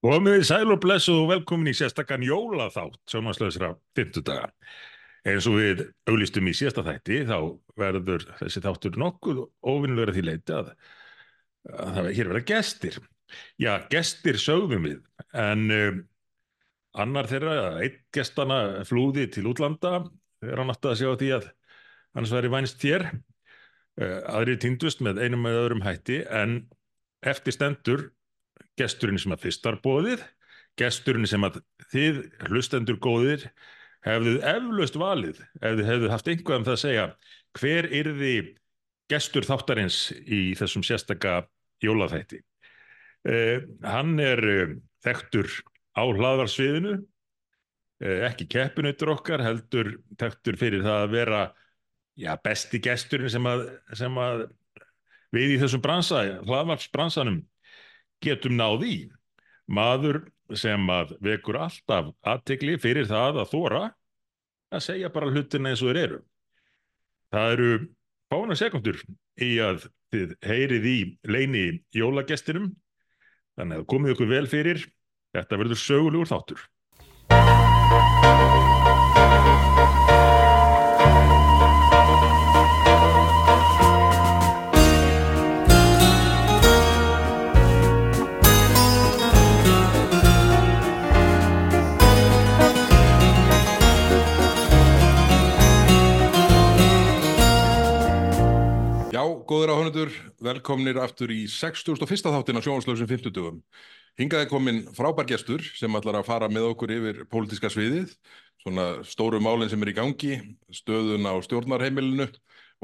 Komið í sæl og blessuð og velkomin í sérstakann jólaþátt sjónvarslöðsra 50 daga. Eins og við auðlistum í síðasta þætti þá verður þessi þáttur nokkuð að því leiti að, að það hér verða gestir. Já, gestir sögðum við, en um, annar þeirra, einn gestana flúði til útlanda, þegar hann átti að sjá því að hans væri vænst þér. Uh, aðri týndust með einum eða öðrum hætti, en eftir stendur gesturinn sem að fyrst var bóðið, gesturinn sem að þið hlustendur góðir hefðuð eflaust valið ef þið hefðuð haft einhvað um það að segja hver yrði gestur þáttarins í þessum sérstaka jólaþætti. Uh, hann er uh, þekktur á hlaðvarsviðinu, uh, ekki keppinautur okkar, heldur þekktur fyrir það að vera já, besti gesturinn sem að, sem að við í þessum bransa, hlaðvarsbransanum getum náð í. Maður sem að vekur alltaf aðtegli fyrir það að þóra að segja bara hlutina eins og þeir eru. Það eru fána sekundur í að þið heyrið í leini jólagestinum, þannig að komið ykkur vel fyrir, þetta verður sögulegur þáttur. Góður áhundur, velkomnir aftur í 61. þáttin á sjónvarslöfsum 50 dögum. Hingaði komin frábær gestur sem ætlar að fara með okkur yfir pólitíska sviðið, svona stóru málinn sem er í gangi, stöðun á stjórnarheimilinu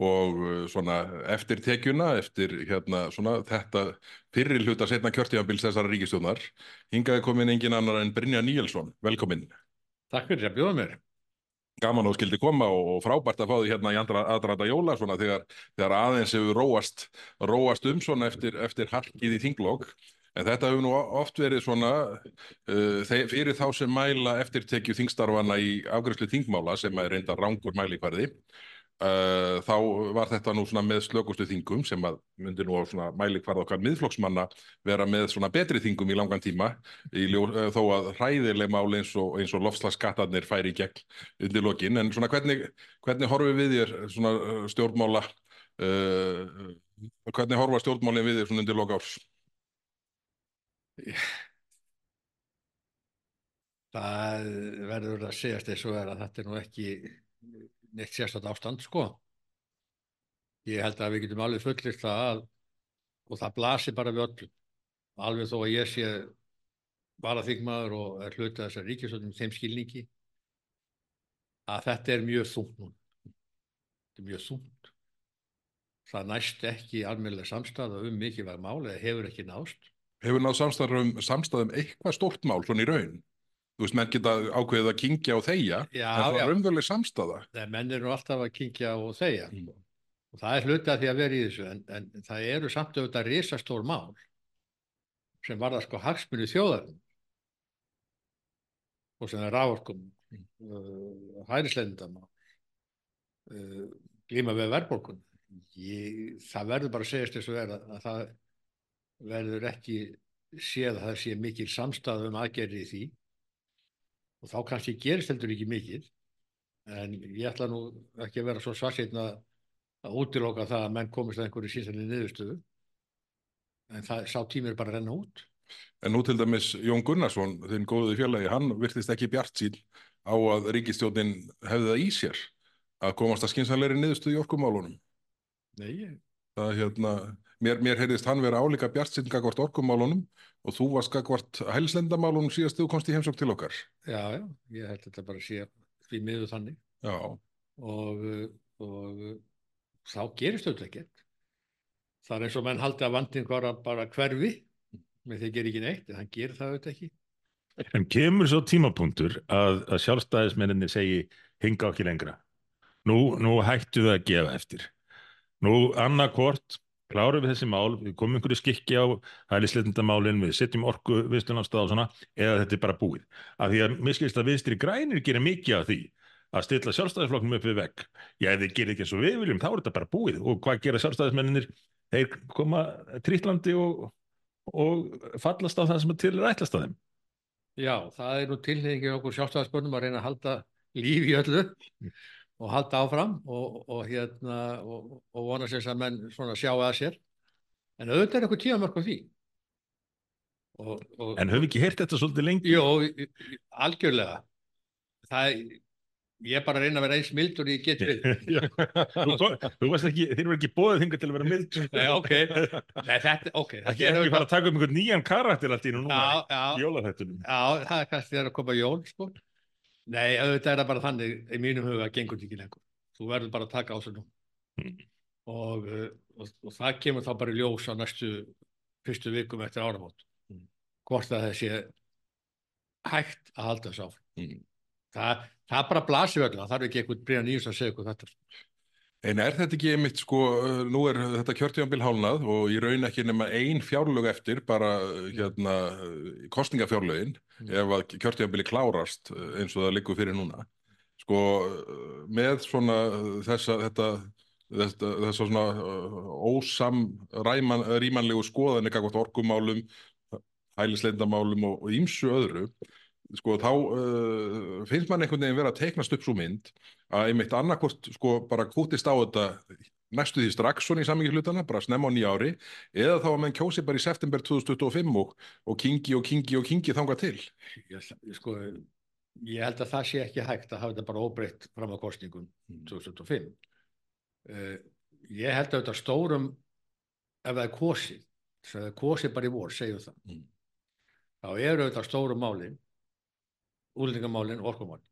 og uh, svona eftir tekjuna, eftir hérna svona þetta fyrir hluta setna kjörtífambils þessara ríkistjórnar. Hingaði komin engin annar en Brynja Níelsson, velkomin. Takk fyrir að bjóða mér. Gaman og skildi koma og, frábært að fá því hérna í aðranda jóla svona þegar, þegar aðeins hefur róast, róast um svona eftir, eftir harkið í þinglokk. En þetta hefur nú oft verið svona uh, fyrir þá sem mæla eftirtekju þingstarfana í afgræslu þingmála sem er reynda rángur mælikvarði. Uh, þá var þetta nú svona með slökustu þingum sem að myndi nú á svona mælikvarð okkar miðflokksmanna vera með svona betri þingum í langan tíma í ljó, uh, þó að hræðileg mál eins og, og lofslagsskattarnir færi í gegn undir lokin en svona hvernig, hvernig horfið við þér svona uh, stjórnmála uh, hvernig horfa stjórnmálin við þér svona undir loka árs? Það verður að segjast eins og er að þetta er nú ekki neitt sérstætt ástand sko. Ég held að við getum alveg fullist það að, og það blasir bara við öllum. Alveg þó að ég sé bara þingmaður og er hluti að þessar ríkisöndum þeim skilningi að þetta er mjög þungt nú. Þetta er mjög þungt. Það næst ekki almennilega samstæða um mikilvæg mál eða hefur ekki nást. Hefur náð samstæðum, samstæðum eitthvað stórt mál svona í raun? Þú veist, menn geta ákveðið að kingja og þeia, Já, en það er umveruleg samstæða. Þegar menn eru alltaf að kynkja og þegja. Mm. Og það er hluti að því að vera í þessu, en, en það eru samt auðvitað risastór mál sem varða sko hagsmunni þjóðarinn og sem er rávorkum, uh, hærislendamál, uh, glíma við verðbólkun. Ég, það verður bara að segjast þess að vera að það verður ekki séð að það sé mikil samstæð um aðgerði í því og þá kannski gerist heldur ekki mikil en ég ætla nú ekki að vera svo svarsinn að, útiloka það að menn komist að einhverju síðanlega niðurstöðu. En það sá tími er bara renna út. En nú til dæmis Jón Gunnarsson, þinn góðuði félagi, hann virtist ekki bjart sín á að ríkistjórnin hefði það í sér að komast að skynsanleiri niðurstöðu í orkumálunum. Nei, Það er hérna, mér, mér heyrðist hann vera álíka bjart sín gagvart orkumálunum og þú varst gagvart hælslendamálunum síðast þú komst í heimsók til okkar. já, já, ég held þetta bara að sé því miður þannig Já, og, og þá gerist þetta ekkert það er eins og menn haldi að vandin bara, bara hverfi með því að gera ekki neitt en hann gerir það auðvitað ekki En kemur svo tímapunktur að, að sjálfstæðismenninni segi hinga ekki lengra. Nú, nú hættu það að gefa eftir. Nú annarkvort klárum við þessi mál, við komum einhverju skikki á hælisleitendamálin, við setjum orku viðstunarstað og svona, eða þetta er bara búið. Af því að miskilist að viðstri grænir gera mikið af því að stilla sjálfstæðisflokknum upp við vegg. Já, ef þið gerir ekki eins og við viljum, þá er þetta bara búið. Og hvað gera sjálfstæðismenninir? Þeir koma trýtlandi og, og fallast á það sem til er ætlast á þeim. Já, það er nú tilhengi okkur sjálfstæðarsbönnum að reyna að halda líf í öllu og halda áfram og, og hérna og, og vona sér að menn svona sjá að sér en auðvitað er eitthvað tíðamörk á því og, og, En höfum við ekki heyrt þetta svolítið lengi? Jó, algjörlega það ég er bara að reyna að vera eins mildur ég get við þú, varst ekki, þeir eru ekki bóðið þingar til að vera mild. Nei, ok. Nei, þetta, ok þetta er ekki fara að taka um einhvern nýjan karakter allt í nú núna jólaþættunum. Já, það er kannski þegar að koma jól, sko. Nei, auðvitað er það bara þannig, í mínum huga gengur þetta ekki lengur. Þú verður bara að taka á sig nú. Mm. Og, uh, og, og það kemur þá bara í ljós á næstu fyrstu vikum eftir áramót. Mm. Hvort að það sé hægt að halda þessu áfram. Mm. Það, það bara blasir öllu, það þarf ekki eitthvað brýna nýjus að segja eitthvað þetta. En er þetta ekki einmitt sko, uh, nú er þetta kjörtíðanbíl hálnað og í raun ekki nema ein fjárlög eftir, bara uh, hérna uh, kostningafjárlögin, Mm. ef að kjörtíðanbíli klárast eins og það liggur fyrir núna. Sko, með svona þessa, þetta, þetta, þessa svona ósam ræman, rímanlegu skoðanir gagvart orkumálum, hælisleindamálum og, ýmsu öðru, sko þá uh, finnst mann einhvern veginn vera að teiknast upp svo mynd að einmitt annarkvort sko bara kútist á þetta næstu því strax svona í samingi hlutana, bara snemma á nýja ári eða þá að menn kjósi bara í september 2025 og, og kingi og kingi og kingi þangað til. Ég, sko, ég held að það sé ekki hægt að hafa þetta bara óbreytt fram á kostningum Mm. 2005. Uh, ég held að þetta stórum, ef það er að það er kosið bara í vor, segjum það, Mm. þá eru þetta stórum málin, úlendingamálin, orkumálin.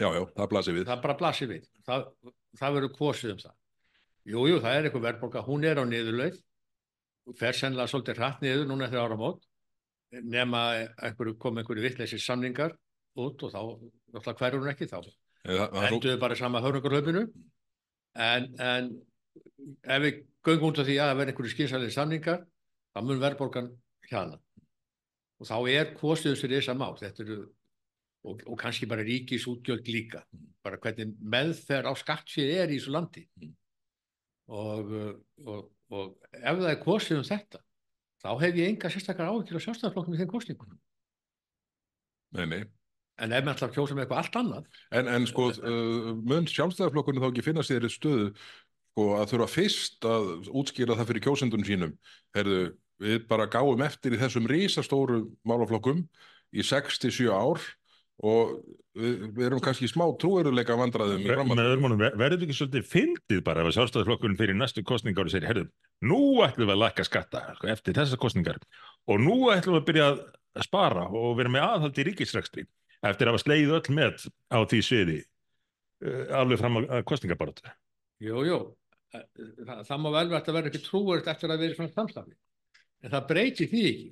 Já, já, það blasir við. Það bara blasir við. Það, það verður kosið um það. Jú, jú, það er eitthvað verðbólka, hún er á niðurleið, fer sennilega svolítið hratt niður núna eftir áramót, nema kom einhverju vittleysi samningar út og þá, hverjur hún ekki þá. Enduðu bara sama hörnungarhlaupinu en, en ef við göngum út af því að það verði einhverju skynsalegi samningar þá mun verðborgan hjana og þá er kostið þessu reysa mál eru og, og kannski bara ríkis útgjöld líka bara hvernig meðferð á skattsið er í þessu landi og, og, og ef það er kostið um þetta þá hef ég enga sérstakar áhyggjur á sjálfstæðarflokknum í þeim kostningum nei, nei. en ef maður að kjósa með eitthvað allt annað En, en sko, uh, mun sjálfstæðarflokkurinn þá ekki finna sér stöðu sko, að þurfa fyrst að útskýra það fyrir kjósendunum sínum. Herðu, við bara gáum eftir í þessum risastóru málaflokkum í 6-7 ár og við, við erum kannski smá trúeruleika öðrum honum, verður við ekki svolítið fyndið bara ef að sjálfstæðisflokkurinn fyrir næstu kostningar og segir, herru, nú ætlum við að lækka skatta eftir þessar kostningar og nú ætlum við að byrja að spara og vera með aðhald í ríkisrekstri eftir að hafa slegið öll með á því sviði uh, alveg fram að kostningabaratu. Jú, jú, það, það má vel vera að vera ekki trúverð eftir að vera svona samstafi. En það breytir því ekki.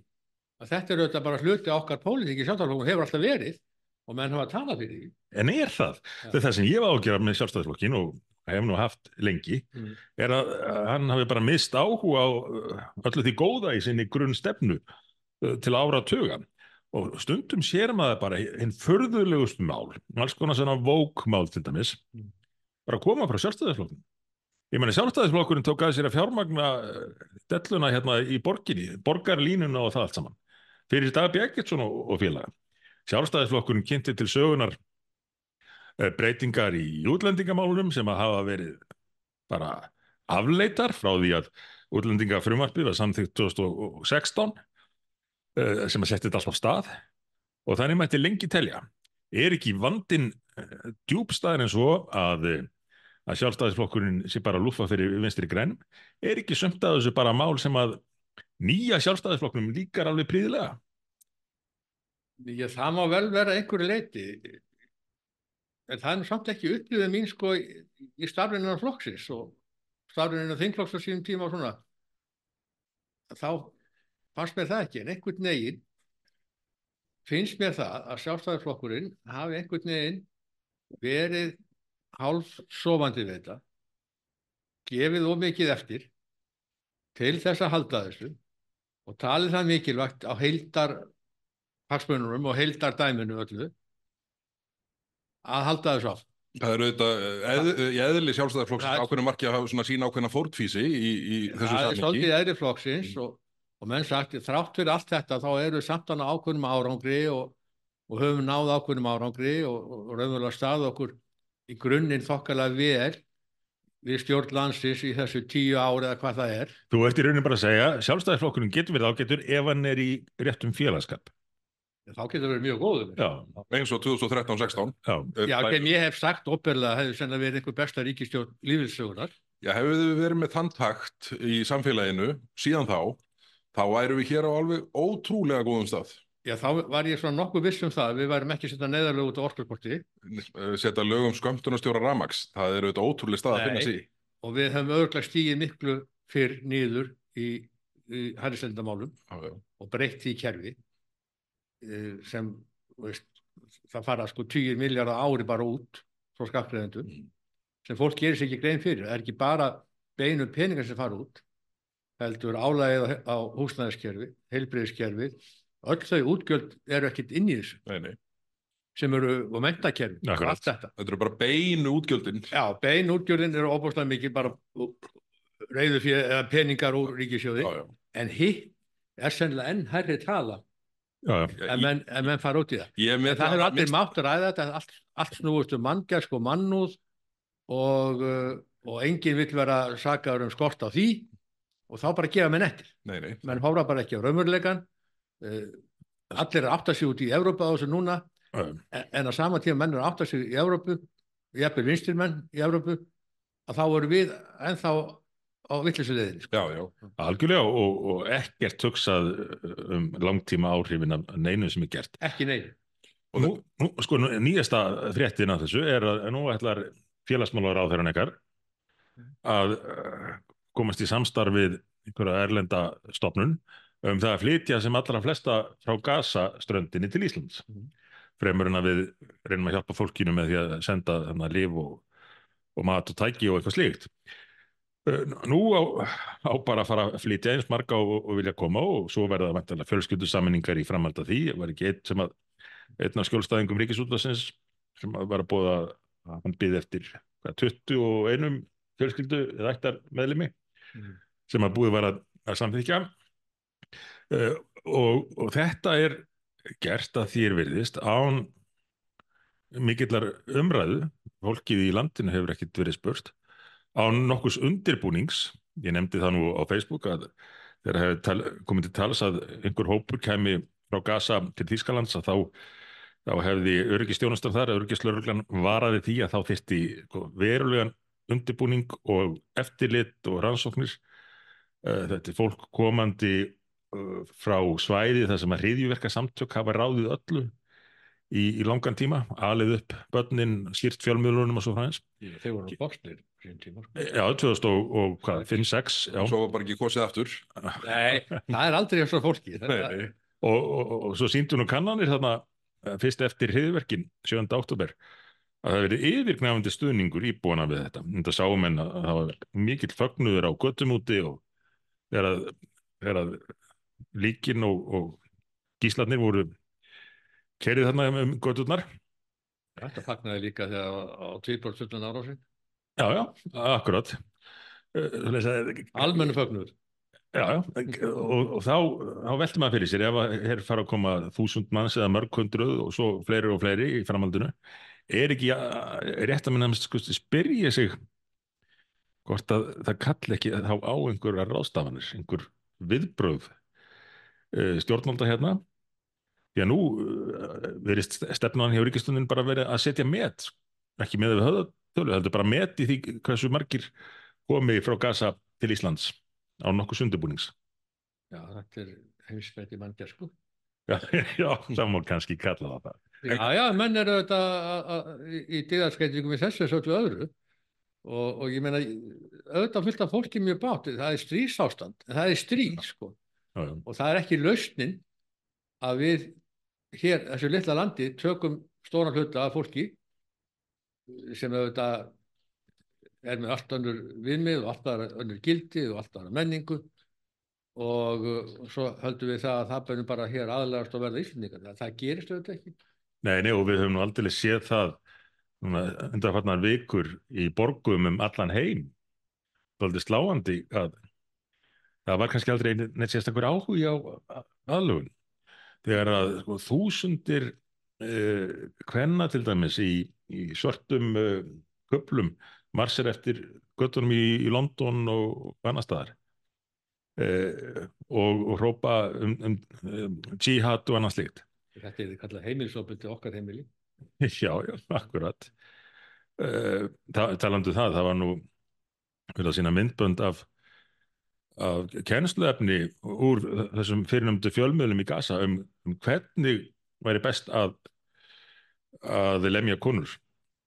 Að þetta er auðvitað bara hluti okkar pólitíki sjálfstæðarflokkum hefur alltaf verið og menn hafa talað fyrir því. En er það? Það er það sem ég var ágjörð með sjálfstæðisflokkin og hef nú haft lengi, Mm. er að hann hafi bara mist áhuga á uh, öllu því góða í sinni grunn stefnu uh, til ára tuga. Og stundum sér maður bara hinn förðulegustu mál, alls konar svona vókmál til dæmis, Mm. bara koma frá sjálfstæðisflokkin. Ég meina sjálfstæðisflokkurinn tók að sér að fjármagna uh, delluna hérna í borginni, borgarlínuna og það allt saman. Fyrir Dag Björgetsson og, og félaga. Sjálfstæðisflokkurinn kynnti til sögunar eh, breytingar í útlendingamálunum sem að hafa verið bara afleitar frá því að útlendingafrumvarpið var samþykkt 2016 eh, sem að setja þetta alltaf stað og þannig mætti lengi telja. Er ekki vandin djúbstæðin en svo að, eh, að sjálfstæðisflokkurinn sé bara að lúfa fyrir vinstri grenn? Er ekki sömt að þessu bara mál sem að nýja sjálfstæðisflokknum líkar alveg príðilega? Já, það má vel vera einhverju leiti. En það er samt ekki upplifið mín sko í, í starfinu á flokksins og starfinu á þingflokks á sínum tíma og svona. Þá fannst mér það ekki, en einhvern veginn finnst mér það að sjálfstæðarflokkurinn hafi einhvern veginn verið hálf sofandi við þetta, gefið of mikið eftir til þess að halda þessu og talið það mikilvægt á heildar hagsmununum og heildar dæminu öllu að halda þessu áfram. Það er auðvitað eh, eð, í eðli sjálfstæðarflokks ákveðna marki að hafa svona sína ákveðna fórtfísi í, í þessu Það er svolítið eðri flokksins og, og menn sagt, þrátt fyrir allt þetta þá eru við samt hana ákveðnum árangri og, og höfum náð ákveðnum árangri og, og, og raunverulega stað okkur í grunninn þokkalega vel við stjórn landsins í þessu tíu ári eða hvað það er. Þú ert í raunin bara að segja, sjálfstæðisflokkurinn getur verið ágætur ef hann er í réttum félagskap. Þá getur það verið mjög góður. Já, eins og 2013-16 já, Já, kem ég hef sagt opperlega hefur senna verið einhver besta ríkistjórn lífilsögunar. Já, hefur þið verið með þann takt í samfélaginu síðan þá, þá væru við hér á alveg ótrúlega góðum stað. Já, þá var ég svona nokkuð viss um það að við værum ekki að setja neðarlega út á orkulkorti Eh, Setja lögum skömmtunarstjóra ramax, það eru auðvitað ótrúlega stað að finna í. og við hefum örgulega stígið miklu fyrr niður í, í já. og breytt því kerfi eh, sem veist, það fara sko 10 miljardar ári bara út frá skattgreðendur Mm. sem fólk gerir sér ekki grein fyrir það er ekki bara beinu peningar sem fara út heldur álægið á, á húsnæðiskerfi heilbreyðiskerfi öll þau útgjöld eru ekkit inn í þessu Nei, nei. sem eru og mentakerfi þetta eru bara beinu útgjöldin. Já, bein útgjörðin eru óbúslega mikið bara reyðu fyrir peningar úr ríkisjóði Já, já. en hitt er sennilega enn herri tala já, já. Ef menn, menn fara út í það. En það hefur allir minnst- mátt að þetta, allt, allt snúist um manngersk og mannúð og, uh, og enginn vill vera sakaður um skort á því og þá bara gefa menn eftir. Menn hóra bara ekki á raumurleikan, uh, allir er að sig út í Evrópa á þessu núna en, en á sama tíma menn er að sig í Evrópu, jafnvel vinstir menn í Evrópu, að þá eru við ennþá á vittlisu leiðinni. Sko. Já, já. Algjörlega og, og ekkert hugsað um langtíma áhrifin af neinu sem er gert. Ekki neina. Og nú, nú, sko, nýjasta fréttin af þessu er að nú ætlar félagsmálar á þeirra nekkar að uh, komast í samstarfið einhverja erlenda stopnun um það að flytja sem allra flesta frá Gaza ströndinni til Íslands. Mhm. Fremur en að við reynum að hjálpa fólkinu með því að senda þannig að lif og, og mat og tæki og eitthvað slíkt. Uh, Nú á, á bara að fara að flytja eins marga og, og vilja koma og svo verða það vantilega fjölskyldusammenningar í framhald af því. Var ekki eitt sem að einn af skjólstæðingum ríkisútlasins sem að var að búða að hann byði eftir hvað, 21 fjölskyldu eða ættar meðlimi Mhm. sem að búið var að, að samþykja uh, og, og þetta er gert að er virðist án mikillar umræðu. Fólkið í landinu hefur ekkit verið spurt. Án nokkus undirbúnings. Ég nefndi það nú á Facebook að þegar hefur komið til tals að einhver hópur kæmi frá Gaza til Þýskalands að þá, þá hefði öryggistjónustan þar, öryggislauruglan varaði því að þá þyrfti sko, verulegan undirbúning og eftirlit og rannsóknir. Uh, þetta er fólk komandi frá svæði þar sem að hriðjuverka samtök hafa ráðið öllu í, í langan tíma, alið upp börnin, skýrt fjölmiðlunum og svo fræðins. Þeir voru bóknir sín tíma. sko. Já, 2000 og, og hvað, 5, 6, já. Svo var bara ekki kosið aftur. Nei, það er aldrei eins og fólki. Og, og, og, svo síndu nú kannanir þarna uh, fyrst eftir hriðjuverkin 7. oktober að það verið yfirgnæfandi stuðningur íbúana við þetta. Þetta sáum en að það var mikill fögnuður á göttum úti og þegar að líkin og, og gíslarnir voru kerið þarna um götturnar. Þetta fagnaði líka þegar á tvíbjörnsöldan ára sin. Já, já, akkurat. Að- Almennu fögnur. Já, já, og, og þá, þá veltum maður fyrir sér ef að hér fara að koma þúsund manns eða mörg hundruð og svo fleiri og fleiri í framhaldinu, er ekki rétt að minna sko, spyrja sig hvort að það kalli ekki þá á einhverjar ráðstafanir, einhver viðbröð stjórnvalda hérna, því að nú uh, verist stefnan hjá ríkistunum bara verið að setja met, ekki með við höfðatölu, heldur bara met í því hversu margir komi frá Gaza til Íslands á nokkuð sundubúnings. Já, þetta er heimsmeti manngersku. Já, já, það má kannski kalla það. Já, já, menn eru þetta að- að- í- dýðarskeitingum í þessu og öllu öðru og, og ég meina auðvitað fullt af fólki mjög bátt það er stríðsástand, en það er stríð sko. Já, já. og það er ekki lausnin að við hér, þessu litla landi, tökum stóran hluta af fólki sem auðvitað er með allt önnur viðmið og allt önnur gildi og allt önnur menningu og uh, svo höldum við það að það bennum bara hér aðlægast að verða Íslandingar. Það, það gerist auðvitað ekki. Nei, nei, og við höfum nú aldrei séð það undarfarnar vikur í borgum um allan heim. Það er sláandi að það var kannski aldrei neitt sérstakur áhugi á aðlugun þegar að sko, þúsundir uh, kvenna til dæmis í, í svörtum uh, köplum marsir eftir göttunum í, í London og annar staðar uh, og, og hrópa um, um, um jihad og annað slíkt Þetta er kallað heimilisofbeldi okkar heimili. Já, já, akkurat. Talandu það, það var nú verið að sína myndbönd af, af kennsluefni úr þessum fyrirnumdu fjölmiðlum í Gaza um, um hvernig væri best að að lemja konur.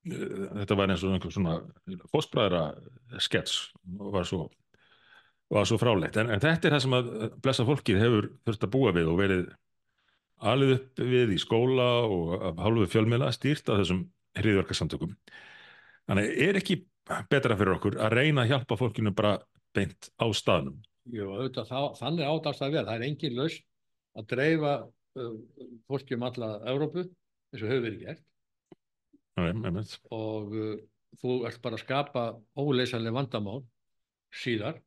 Þetta var eins og einhver svona fósbræðra skets og var svo, var svo frálegt. En, en þetta er það sem að blessa fólkið hefur þurft að búa við og verið alveg upp við í skóla og hálfu fjölmiðla stýrt af þessum hriðverkarsamtökum. Þannig er ekki betra fyrir okkur að reyna að hjálpa fólkinu bara beint á staðnum. Jú, auðvitað, þá, þannig ádast að vera. Það er engin laus að dreifa uh, fólki um alla Európu eins og hefur verið gert. Nei, og uh, þú ert bara að skapa óleysanlega vandamál síðar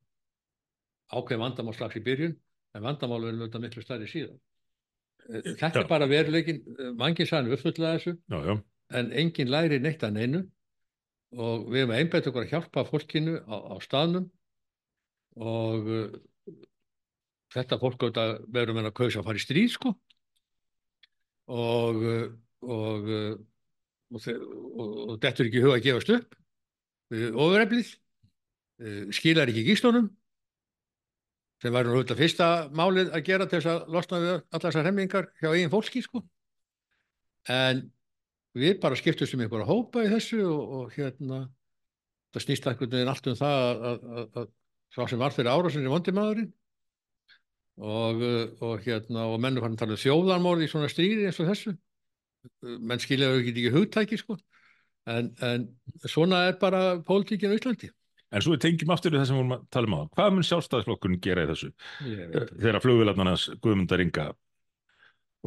ákveð vandamál strax í byrjun en vandamál er auðvitað miklu stærri síðar þetta já. er bara veruleikin mangi sann uppfulla þessu já, já. en engin læri neitt að neinu og við hefum einbætt okkur að hjálpa fólkinu á, á staðnum og uh, þetta fólk verður með að kausa að fara í stríð sko. Og og, uh, og, og, þetta er ekki huga að gefast upp ofureflið skilar ekki gíslunum. Sem var nú auðvitað fyrsta málið að gera til þess að losna við allar þessar hemmingar hjá eigin fólki sko. En við bara skiptum sem einhverja hópa í þessu og, og hérna það snýst einhvern veginn allt um það að það sem var fyrir ára sem er vondimaðurinn og, og hérna og menn er farin að tala um þjóðarmóð í svona stríði eins og þessu menn skiljaðu ekki ekki hugtæki sko en, en svona er bara pólitíkinu í Íslandi En svo við tengjum aftur í það sem við vorum að tala um á. Hvað mun sjálfstæðisflokkurinn gera í þessu? Þegar flugvilarnarnas Guðmundar Inga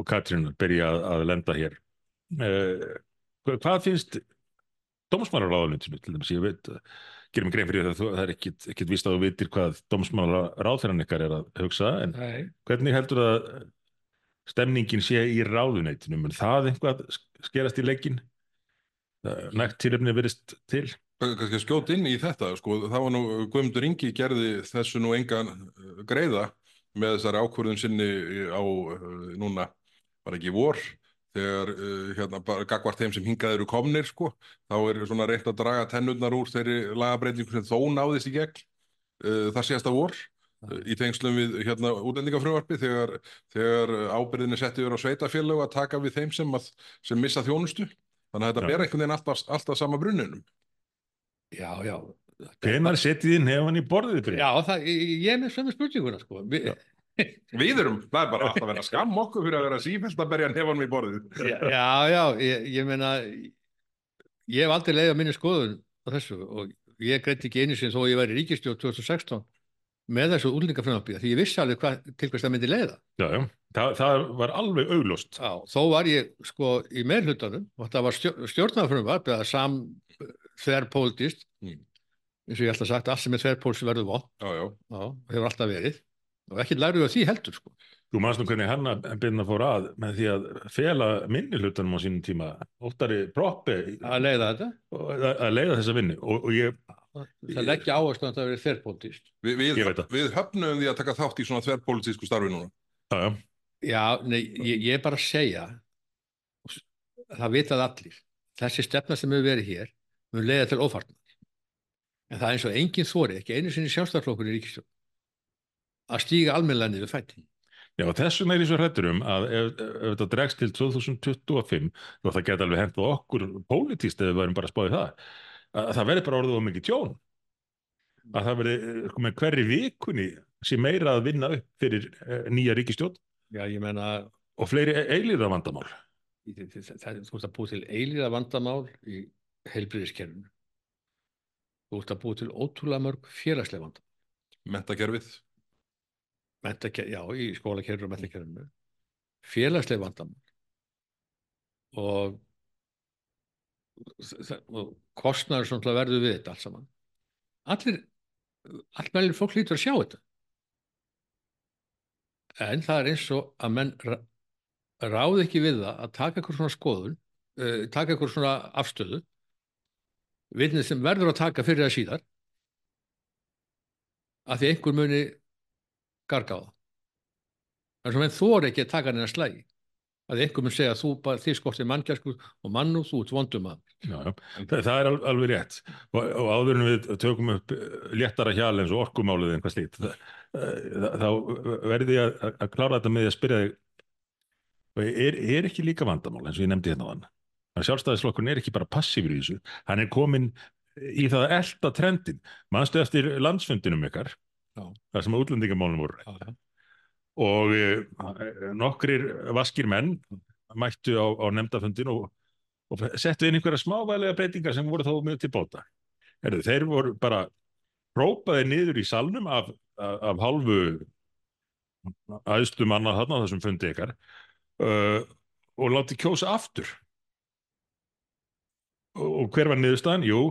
og Katrínar byrja að, að lenda hér. Eh, hvað finnst dómsmálaráðunitinu til dæmis? Ég veit, gerum grein fyrir það að það er ekkit, ekkit víst að þú vitir hvað dómsmálaráðferðan ykkar er að hugsa, en Nei. hvernig heldur það stemningin sé í ráðunitinu? Mun það einhvað skerast í leikin? Nægt tilöfni verist til? kannski að skjóta inn í þetta sko, það var nú, Guðmundur Ingi gerði þessu nú engan uh, greiða með þessari ákvörðun sinni á uh, núna, var ekki vor þegar uh, hérna bara gagvart þeim sem hingað eru komnir sko þá er svona reynt að draga tennurnar úr þeirri lagabreitingu sem þó náðist í gegn það séast að vor í tengslum við hérna útlendingafröðvarpi þegar, þegar ábyrðinni setti verið á sveitafélög að taka við þeim sem, að, sem missa þjónustu þannig að þetta ber einhvern veginn alltaf, alltaf sama bruninum Já, já. Hvenar setið þið nefn í borðið? Já, það, ég er með sömu spurninguna sko. Vi, Við erum, það er bara alltaf að vera skam okkur fyrir að vera sífælt að berja nefnum í borðið. Já, já, ég, ég meina, ég hef aldrei leiðið að minna skoðun á þessu og ég greiði ekki einu sinni þó ég væri ríkistjóð 2016 með þessu útlendingafröðnabíða því ég vissi alveg hvað, til hvers það myndi leiða. Já, já, það, það var alveg auglust. Já, þó var ég sko í meðhlutanum og það var stjórnafröðnabíða eða sam þverrpólitist mm. eins og ég alltaf sagt, allt sem er þverrpólist verður vott hefur alltaf verið og ekki læruðu að því heldur sko. Þú maður nú hvernig hann að byrna fór að með því að fela minni hlutanum á sínum tíma. Óttari proppi. Að leiða þetta? Að, að leiða þessa vinni og, og ég það leggja áherslu að það verið þverrpólitist Vi, við, við höfnum því að taka þátt í svona þverrpólitísku starfi núna. Já, já. já nei, ég, ég er bara að segja það vitað allir þessi stefna sem hefur verið hér mun leiða til ófarnar. En það er eins og enginn þóri, ekki einu sinni sjálfstæðarflokkur í ríkistjón, að stíga almennilega niður fættin. Já, þessum er ég svo hrettur um að ef, ef þetta dregst til 2025, þá það geta alveg hendt okkur pólitíst eða við varum bara að spáði það, að það verður bara orðið á mikið tjón. Að það verður sko, með hverri vikunni sem meira að vinna upp fyrir uh, nýja ríkistjón. Já, ég menna... Og fleiri eilíða vandamál. Það er sko að búið til eilíða vandamál í heilbriðiskerfinu. Þú ert að búið til ótrúlega mörg félagslega vandamál. Mentakerfið? Já, í skólakerfinu og mentakerfinu. Félagslega vandamál. Og, og kostnæður sem verður við þetta allt saman. Allir, allt meðlir fólk lítur að sjá þetta. en það er eins og að menn ráði ekki við það að taka eitthvað svona skoðun uh, taka eitthvað svona afstöðu vinnið sem verður að taka fyrir það síðar að því einhver muni það en svo menn þóri ekki að taka slægi að því einhver mun segja að þú bara því skortir manngjarsku og mannu þú ert vondum að. Það, er al- alveg rétt. Og, og áður en við tökum upp eh, léttara hjal eins og orkumálið slít það, það, þá verði ég að, að klára þetta með að spyrja þig er, er ekki líka vandamál eins og ég nefndi hérna á hann sjálfstæðisflokkun er ekki bara passífur í þessu. Hann er komin í það að elta trendin. Mannstu eftir landsfundinum ykkar Þar sem útlendingamálum voru rædd. já, og e, nokkrir vaskir menn mættu á, á nefndafundin og, og settu inn einhverja smávælega breytingar sem voru þó mjög til bóta. Herðu, þeir voru bara própaði niður í salnum af, af, af hálfu aðstu manna þarna á þessum fundi ykkar uh, og láti kjósa aftur. Og, og hver var niðurstaðan? Jú,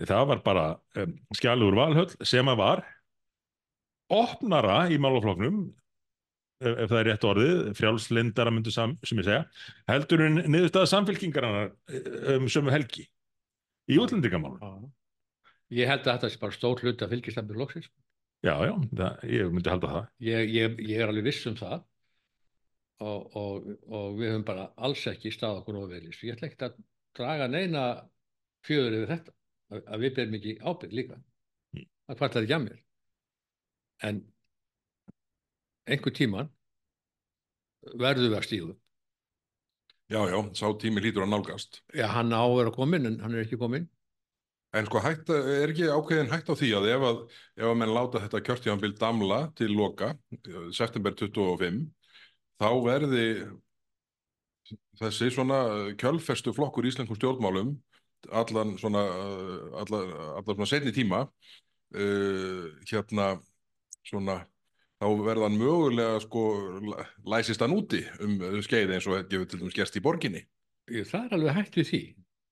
það var bara um, skjálur valhöll sem að var opnara í málafloknum ef, ef það er rétt orðið, frjálslindara myndu sam, sem ég segja, heldur en niðurstaða samfélkingarana um sömu helgi í útlendingamálum. já. ég held að þetta sé bara stór hlut að fylgist það með loksins Já, já, það, ég myndi halda það. ég, ég, ég er alveg viss um það og, og, og við höfum bara alls ekki stað okkur ofiðlis ég ætla ekki að draga neina fjöður yfir þetta að, að við berum ekki ábyrg líka Mm. það kvartar ekki að mér en einhver tíman verður við að stíðu Já, já, sá tími hlýtur að nálgast. já, hann á að vera komin en hann er ekki komin En sko hægt, er ekki ákveðin hægt á því að ef að, ef að menn láta þetta kjörtíðanbild damla til loka, eh, september 25, þá verði þessi svona kjölfestu flokkur í íslenskum stjórnmálum allan svona, eh, allan, allan svona setni tíma uh, hérna svona þá verðan mögulega sko læ- læsist hann úti um skeið eins og þetta gefur til dæmis gerst í borginni. Það er alveg hægt við því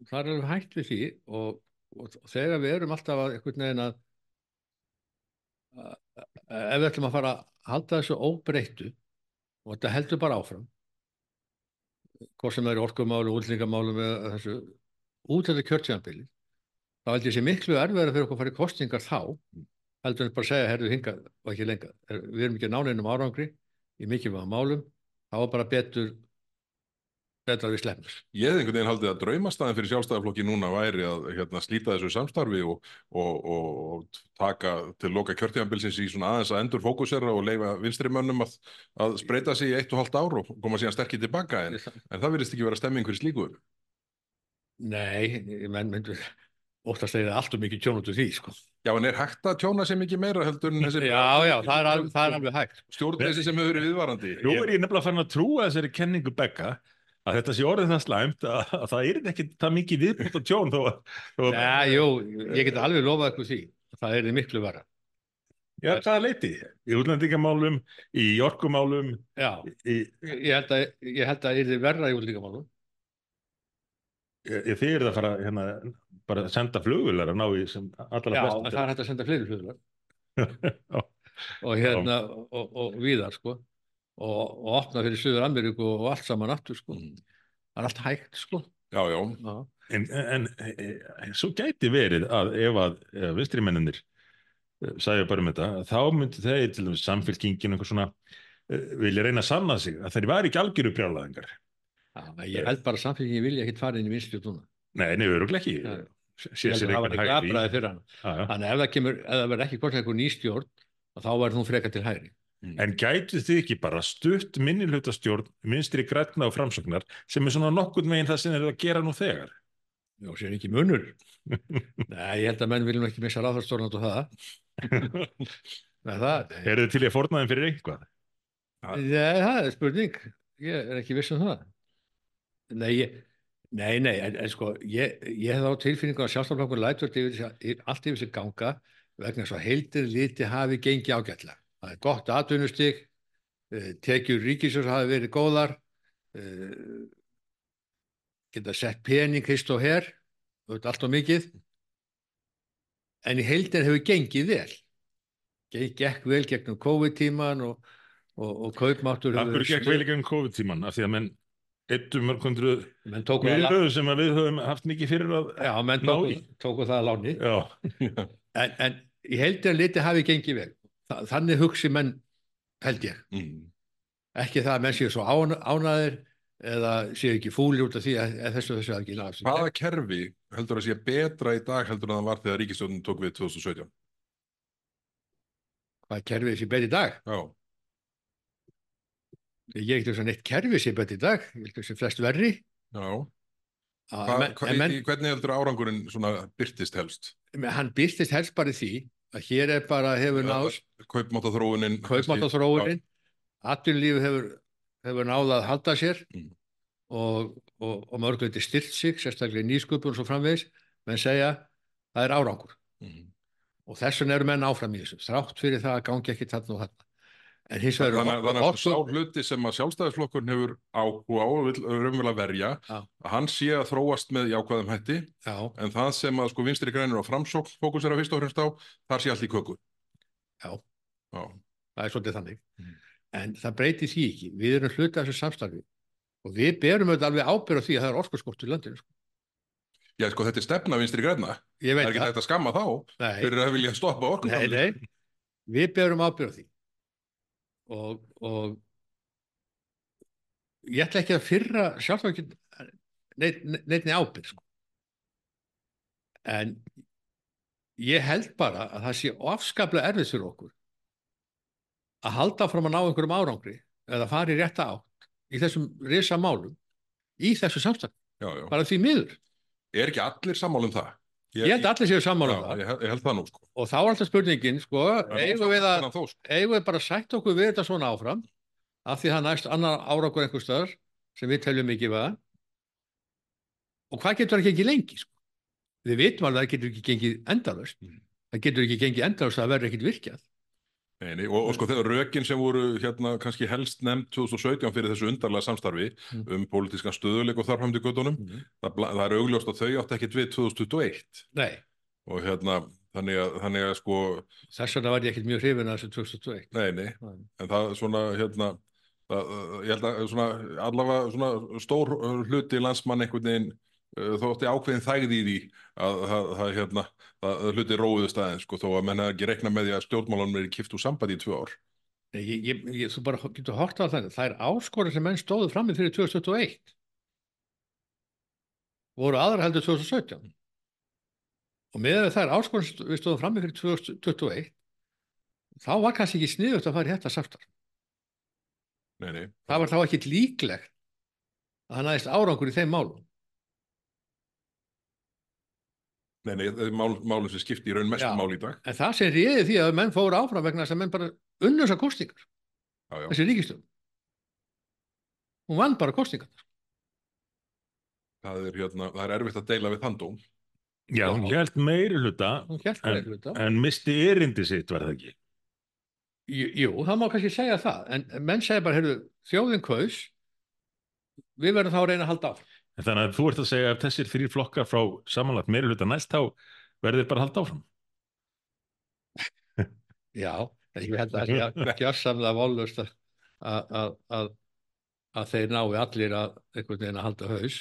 það er alveg hægt við því og, og þegar við erum alltaf að einhvern veginn að ef við ætlum að fara að halda þessu óbreyttu og þetta heldur bara áfram hvort sem það er orkumálu, útlendingamálu með þessu út þetta kjörtjánbili þá held ég sé miklu erfiðara fyrir okkur að fara í kostingar þá heldur en bara segja, herðu hingað og ekki lenga, við erum ekki náneinum árangri í mikilvægum málum. Þá er bara betur betra að við slemmum Ég hefði einhvern veginn haldið að draumastæðin fyrir sjálfstæðarflokki núna væri að hérna, slíta þessu samstarfi og, og, og, og taka til loka kjörtíðanbilsins í svona aðeins að endur fókusera og leifa vinstri mönnum að, að spreita sig í eitt og hálft ár og koma síðan sterkir tilbaka en, en það virðist ekki vera stemming fyrir slíku. Nei, menn myndur óttast að það er alltaf mikið tjón út úr því sko. Já, en er hægt að tjóna sig mikið meira heldur en þessi Já, já, það er alveg, það er alveg hægt stjórnleysi sem hefur verið viðvarandi? Nú er ég nefnilega farin að trúa þessari kenningu Begga að þetta sé orðið það slæmt að, að það er ekki það mikið viðbútt að tjón þó að, þó að Nei, jú, ég get alveg lofað eitthvað því það er miklu vera Já, hvaða leiti? Í útlendingamálum, í orkumálum, Já, í, ég held að ég held að það er verra í útlíkamálum þið eru að fara hérna, bara að senda flugular að ná í sem allra Já, flest. það er hægt að senda fleiri flugular Já. og hérna og, og víðar sko. Og, og opna fyrir Suður Ameríku og allt saman aftur sko. Það er allt hægt sko. Já, já, Já, En, en e, e, svo gæti verið að ef að ef vinstri menninir sagði bara um þetta, þá myndi þeir til dæmis samfélkingin einhver svona e, vilja reyna að sanna sig að þeir væri ekki algjöru brjálæðingar. Já, ég held bara að samfélgingin vilja ekkit fara inn í vinstri núna Nei, öruglega ekki. Já. Sér sér að það var einhvern ekki hægt í. aðbræði fyrir hann já. Þannig ef það kemur, ef það verður ekki hvort eitthvað nýstjórn, þá verður hún frekar til hægri. En gætu þið ekki bara stutt minnihlutastjórn minstri grætna og framsóknar sem er svona nokkurn veginn það sem eru að gera nú þegar? Já, sér ekki munur. Nei, ég held að menn viljum ekki missa ráðarstjórn út á það. Það, Eru þið til í að forna þeim fyrir einhvað? nei, það er spurning. Ég er ekki viss um það. Nei, ég, nei, nei, en, en sko, ég, ég hef á tilfinningu að sjálfstaflokkur lætur allt yfir sig ganga vegna svo heildir liti hafi gengið ágætlega. Það er gott atvinnustig, eh, tekjur ríkisjós hafi verið góðar, eh, geta sett pening hist og her, allt og mikið, en í heildin hefur gengið vel. Ge- Gekk vel gegnum COVID-tíman og, og, og kaupmáttur hverju gekk vel í gegn COVID-tíman? Af því að menn eittum mörg hundru menn tóku það, miðröðu sem að við höfum haft mikið fyrir að já, menn tóku, tóku það að láni. Já, en, en í heldina liti hafi gengið vel. Þa, þannig hugsi menn held ég. Mm. ekki það að menn séu svo án, ánæðir eða séu ekki fúlir út af því að, að þessu þessu að ekki náðu Hvaða kerfi heldur að sé betra í dag heldur en það var þegar ríkistjórnin tók við 2017? hvað kerfið sé betri í dag? Já, ég ekki þess að neitt kerfið sé betri í dag ég held þessi flest verri já. Að Hva, hva, en menn, í, hvernig heldur árangurinn svona byrtist helst? hann byrtist helst bara því að hér er bara hefur náð Kaupmáttaþróunin kaupmáttaþróunin atvinnulífi hefur, hefur náð að halda sér Mm. og, og, og mörgleiti styrt sig sérstaklega nýsköpun og svo framvegis menn segja það er árangur Mm. og þess vegna eru menn áfram í þessu þrátt fyrir það að gangi ekki þarna og þarna en hins vegar þannig, að sá orku- hluti sem að sjálfstæðisflokkurinn hefur áhuga á og vil raunverulega verja Já. að hann sé að þróast með jákvæðum hætti já, en það sem að sko vinstri grænir og framsókn fókusera fyrst og fremst á, þar sé allt í köku. Já. Já. það er svolítið þannig Mm. en það breyti því ekki, við erum hluti af þessu samstarfi og við berum auðvitað alveg ábyrð á því að það er orkuskortur í landinu sko. Já, sko, þetta er stefna vinstri græna. ég Það er ekki það, hægt að skamma þá fyrir að vilja stoppa orku. nei, nei við berum ábyrð á því og, og ég ætla ekki að fyrra sjálf ekki neittni ábyrð sko. en ég held bara að það sé ofskaplega erfið fyrir okkur að halda fram að ná einhverjum árangri eða fara í rétta átt í þessum risa málum í þessu samstæð, bara því miður Er ekki allir sammála um það? Ég held allir séu um Já, það ég, held- það nú, sko. og þá er alltaf spurningin sko, eigum við að þó, sko. eigum við bara að sætta okkur við þetta svona áfram af því það næst annar árangur einhver stöðar sem við teljum mikið veða og hvað getur það ekki lengi sko? við vitum alveg að það getur ekki gengið endalust Mm. það getur ekki gengið endalust að það verður ekkit virkjað Nei, og, og sko þegar rökin sem voru hérna kannski helst nefnd 2017 fyrir þessu undarlega samstarfi Mm. um pólitískan stöðuleik og þarfram til göttunum, það, það er augljóst að þau átti ekkit við 2021 nei, og hérna þannig að, þannig að sko, þess vegna var ég ekkit mjög hrifin að þessu 2021 nei, nei, en það svona hérna, það, ég held að svona allavega svona stór hluti landsmann einhvern veginn þótti ákveðin þægði í því að það hérna, hluti róuðu staðin sko þó að menn hefði ekki reikna með því að stjórnmálunum er kipt úr sambandi í tvö ár. Ég, ég, ég, þú bara getur hort á það það er áskorið sem menn stóðu frammi fyrir 2021 voru aðra heldur 2017 og með það er áskorið sem við stóðum frammi fyrir 2021 þá var kannski ekki sniðut að fara í þetta samstarf Nei, nei. það var þá ekki líklegt að það næðist árangur í þeim málum Nei, nei, það er mál, málum sem skipti í raun mestu Já. mál í dag. en það sem réði því að menn fóru áfram vegna þess að menn bara unnu þessar kostingar Já, já. þessi ríkistjórn hún vann bara kostingar Það er, hérna, það er erfitt að deila við þann dóm. já, hún held meiri hluta En- meiri hluta. en misti erindi sitt, var það ekki? Jú, það má kannski segja það, en menn segja bara, heyrðu, þjóðin kaus, við verðum þá að reyna að halda áfram. En þannig að þú ert að segja að ef þessir þrýr flokkar frá samanlagt meiri hluta næst þá verður bara að halda áfram. Já, ég held að það sé gjörsamlega volust að, að, að, að þeir nái allir að einhvern veginn að halda haus.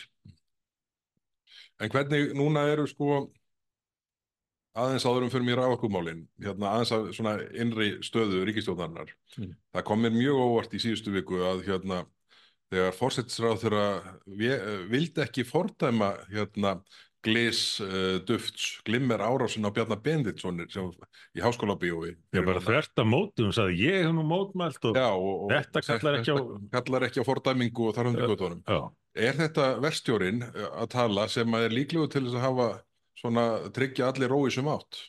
En hvernig núna eru sko aðeins áðurum fyrir mér ráðakumálin, hérna aðeins að svona innri stöðu ríkistjóðarinnar. Mm. Það kom mér mjög óvart í síðustu viku að hérna þegar fórsettisráð þeirra vildi ekki fordæma hérna glis uh, dufts glimmer árásin á Bjarnar Benditsonir sem í háskóla bíói. Ég bara þvert að mótum, hún sagði ég hef nú mótmælt og Já, og, og Þetta kallar ekki á- kallar ekki á fordæmingu og þar hundi göttunum. já, Er þetta verstjórin að tala sem að er líklegu til þess að hafa svona tryggja allir rói sem átt?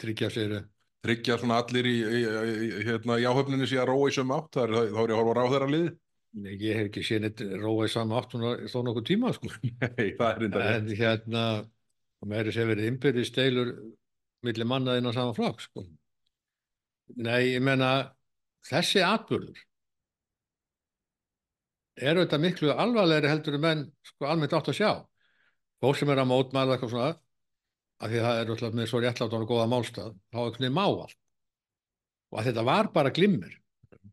Tryggja sér, Tryggja svona allir í, í, í, í hérna, í áhöfninni rói sem átt? Er, þá er ég að horfa á ráðherra lið? Nei, ég hef ekki séð neitt róið saman áttuna þó nokkuð tíma, sko. Nei, það er enda En hérna, og með þess að verið innbyrði steilur milli manna innan saman flokk, sko. Nei, ég menna, þessi atbyrður eru þetta miklu alvarlegri heldur en menn sko almennt átt að sjá. Fólk sem er að mótmæla eitthvað svona, af því að það er alltaf með svo réttlátt og góða málstað, þá er einhvern veginn má allt. Og að þetta var bara glimmir.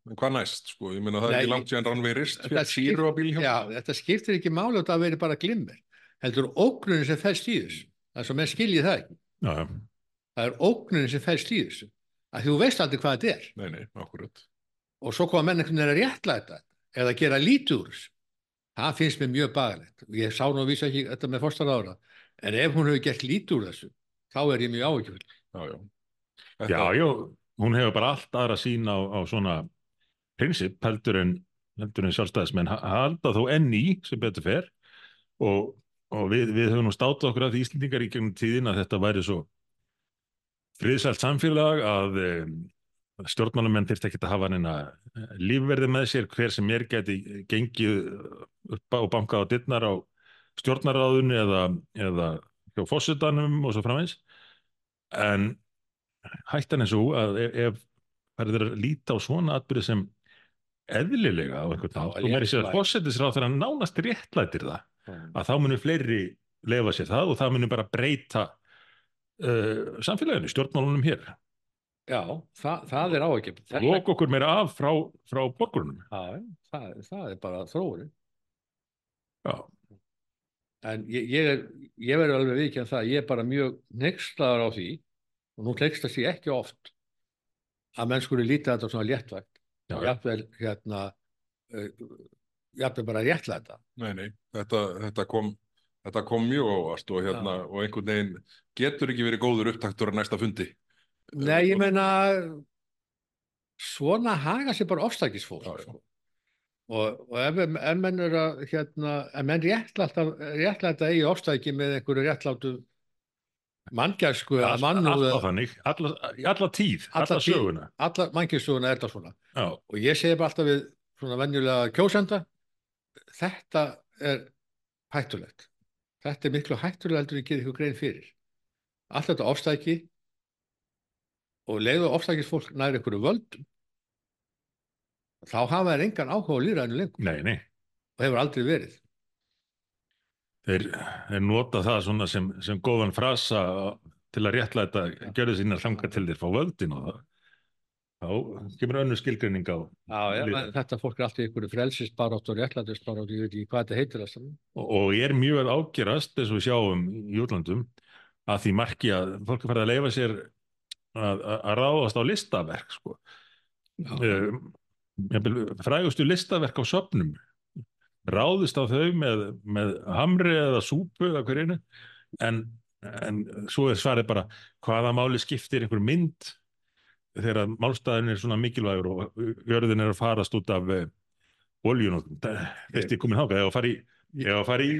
En hvað næst, sko, ég meina það er Nei, ekki langt síðan Rannveig Rist þetta fyrir síru á bílhjálm. Já, þetta skiptir ekki máli og það verið bara glimmer. Heldur ógnunin sem fælst í þessu. Það er svo menn skiljið það ekki. já, já. Það er ógnunin sem fælst í þessu. Að þú veist aldrei hvað þetta er. Nei, nei, akkurat. Og svo koma menn einhvern veginn að réttlæta þetta eða gera lítið úr þessu. Það finnst mér mjög bagalegt. Ég sá nú að vísa ekki þetta með fórstar ára. En ef hún hefur gert lítið úr þessu, þá er ég mjög áhyggjufell. Já, já. Já, já, hún hefur bara allt aðra sín á, á svona prinsip heldur en, en sjálfstæðismenn. Ha- halda þó enn í sem betur fer og, og við, við höfum nú státað okkur að því Íslendingar í gegnum tíðin að þetta væri svo friðsælt samfélag að um, stjórnmálamenn þyrfti ekki að hafa neina lífverði með sér hver sem er geti gengið upp á og bankað á dittnar á stjórnaráðunni eða, eða hjá fósutanum og svo framvegs en hættan er svo að ef, ef það er að líta á svona atbyrði sem eðlilega á einhvern nátt og mér er sér að fósettisráð þegar hann nánast réttlætir það að þá munum fleiri lefa sér það og það munum bara breyta uh, samfélaginu, stjórnmálunum hér. Já, það, það er áhyggjufell. lok okkur meira af frá, frá borgurunum. Já, það, það er bara þróunin. Já, En ég, ég, er, ég verður alveg viðkjörn það, ég er bara mjög nexlaður á því og nú hlekstast ég ekki oft að menn skuli líta þetta svona léttvægt já, og jafnvel hérna uh, jafnvel bara réttlæta. Nei, nei, þetta, þetta, kom, þetta kom mjög ávast og, hérna, og einhvern veginn getur ekki verið góður upptaktur að næsta fundi. Nei, ég meina svona haga sér bara ofstækisfólk Já, já. sko. og, og ef, ef menn er að hérna, ef menn réttlæta, réttlæta eigi ofstæki með einhverju réttlátu mannúð alltaf þannig, í alla tíð alla, söguna. Alla mannkjörssuguna er þetta svona. Já, og ég segi bara alltaf við svona venjulega kjósenda þetta er hættulegt. Þetta er miklu hættulega heldur en ég gerir ykkur grein fyrir. Allt þetta ofstæki og leiðu ofstækisfólk nær ykkur völdum þá hafa þær engan áhuga á líraðinu lengur. Nei, nei. Og hefur aldrei verið þeir, þeir nota það svona sem, sem góðan frasa til að réttlæta gjörðu sína þanga til þeir fá völdin og það. Þá kemur önnur skilgreining á Já, já, þetta fólk er alltaf ykkur frelsisbarátt og réttlætisbarátt, ég veit ekki hvað þetta heitir og, og er mjög að ágerast eins og við sjáum í útlandum að því marki að fólk er farið að leifa sér að, að, að ráðast á listaverk sko. um, frægustu listaverk á söpnum ráðist á þau með, með hamri eða súpu eða hverjunu en, en svo er svarið bara hvaða máli skiptir einhver mynd þegar málstæðin er svona mikilvægur og jörðin er að farast út af uh, oljunótum þetta er komin háka, eða að fara í að fara í